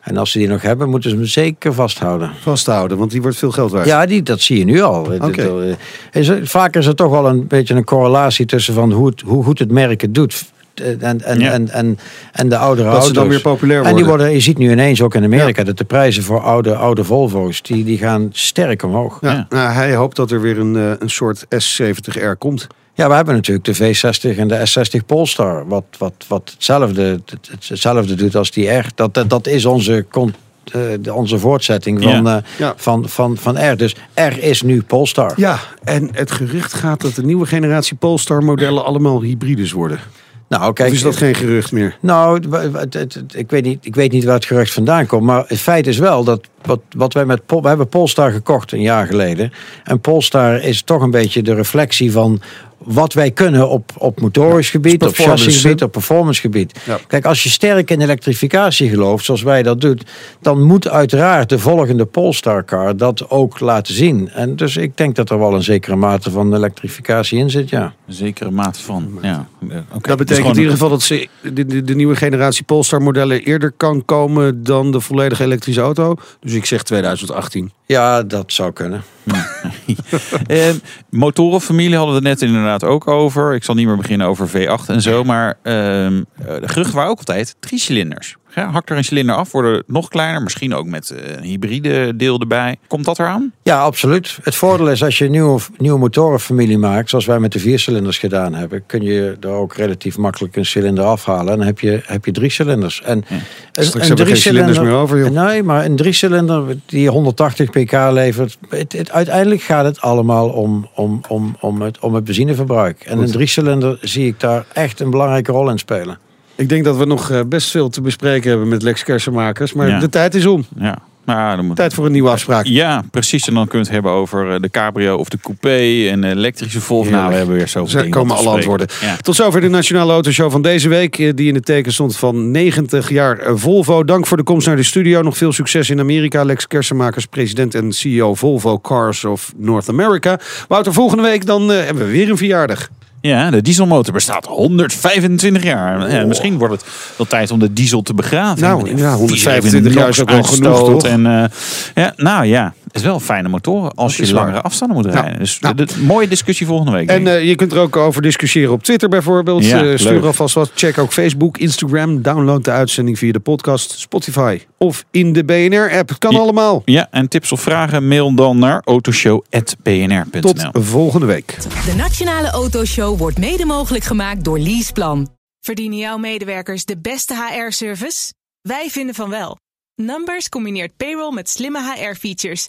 En als ze die nog hebben, moeten ze hem zeker vasthouden. Vasthouden, want die wordt veel geld waard. Ja, die, dat zie je nu al. Eh, er, vaak is er toch wel een beetje een correlatie tussen van hoe, het, hoe goed het merk het doet. eh, En, en, Ja. en, en, en de oudere Dat ze auto's. dan weer populair En die worden. worden, je ziet nu ineens ook in Amerika dat de prijzen voor oude, oude Volvo's, die, die gaan sterk omhoog. Ja, Ja. Nou, hij hoopt dat er weer een, eh, een soort S70R komt. Ja, we hebben natuurlijk de V60 en de S60 Polestar. Wat, wat, wat hetzelfde, het- het- hetzelfde doet als die R. Dat, dat, dat is onze, con- eh, de- onze voortzetting van, Ja. eh, Ja. van, van, van R. Dus R is nu Polestar. Ja, en het gerucht gaat dat de nieuwe generatie Polestar modellen allemaal hybrides worden. Nou, kijk, of is dat geen gerucht meer? Nou, ik, weet niet, ik weet niet waar het gerucht vandaan komt. Maar het feit is wel dat wat, wat wij met Pol, we hebben Polestar gekocht een jaar geleden. En Polestar is toch een beetje de reflectie van wat wij kunnen op, op motorisch gebied, op performance, chassisgebied, op performance gebied. Ja. Kijk, als je sterk in elektrificatie gelooft, zoals wij dat doen, dan moet uiteraard de volgende Polestar car dat ook laten zien. En dus ik denk dat er wel een zekere mate van elektrificatie in zit, ja. Een zekere mate van. Ja. oké. Dat Dus betekent gewoon- in ieder geval dat ze de, de, de nieuwe generatie Polestar modellen eerder kan komen dan de volledige elektrische auto. Dus ik zeg 2018. Ja, dat zou kunnen. Eh, motorenfamilie hadden we net inderdaad ook over. Ik zal niet meer beginnen over V8 en zo. Maar eh, de geruchten waren ook altijd drie cilinders. Ja, hak er een cilinder af, worden nog kleiner. Misschien ook met eh, een hybride deel erbij. Komt dat eraan? Ja, absoluut. Het voordeel is als je een nieuwe, nieuwe motorenfamilie maakt, zoals wij met de viercilinders gedaan hebben, kun je er ook relatief makkelijk een cilinder afhalen. En dan heb je, heb je drie cilinders. En een, Straks hebben we geen cilinders meer over, joh. Nee, maar een driecilinder die 180 pk levert, het, het- uiteindelijk gaat het allemaal om, om, om, om, het, om het benzineverbruik. En Goed. een driecilinder zie ik daar echt een belangrijke rol in spelen. Ik denk dat we nog eh, best veel te bespreken hebben met Lex Kersenmakers. Maar Ja. de tijd is om. Ja. Nou, dan moet... Tijd voor een nieuwe afspraak. Ja, precies. En dan kunnen we het hebben over eh, de cabrio of de coupé en de elektrische Volvo. Nou, we hebben weer zoveel Er dingen komen alle antwoorden. Ja. Tot zover de Nationale Autoshow van deze week. eh, Die in het teken stond van 90 jaar Volvo. Dank voor de komst naar de studio. Nog veel succes in Amerika. Lex Kersenmakers, president en CEO Volvo Cars of North America. Wouter, volgende week dan hebben we weer een verjaardag. Ja, de dieselmotor bestaat 125 jaar. Ja, misschien wordt het wel tijd om de diesel te begraven. Nou, ja, 125 vier jaar is ook wel genoeg, toch? En, eh, ja, nou ja, is wel een fijne motor als je waar. langere afstanden moet rijden. Dus Nou. de, de- mooie discussie volgende week. En eh, je kunt er ook over discussiëren op Twitter bijvoorbeeld. Ja, Eh, stuur leuk. alvast wat. Check ook Facebook, Instagram. Download de uitzending via de podcast, Spotify of in de BNR-app. Het kan Ja. allemaal. ja, en tips of vragen mail dan naar autoshow.bnr.nl. Tot volgende week. De Nationale Autoshow wordt mede mogelijk gemaakt door Leaseplan. Verdienen jouw medewerkers de beste HR-service? Wij vinden van wel. Numbers combineert payroll met slimme HR-features.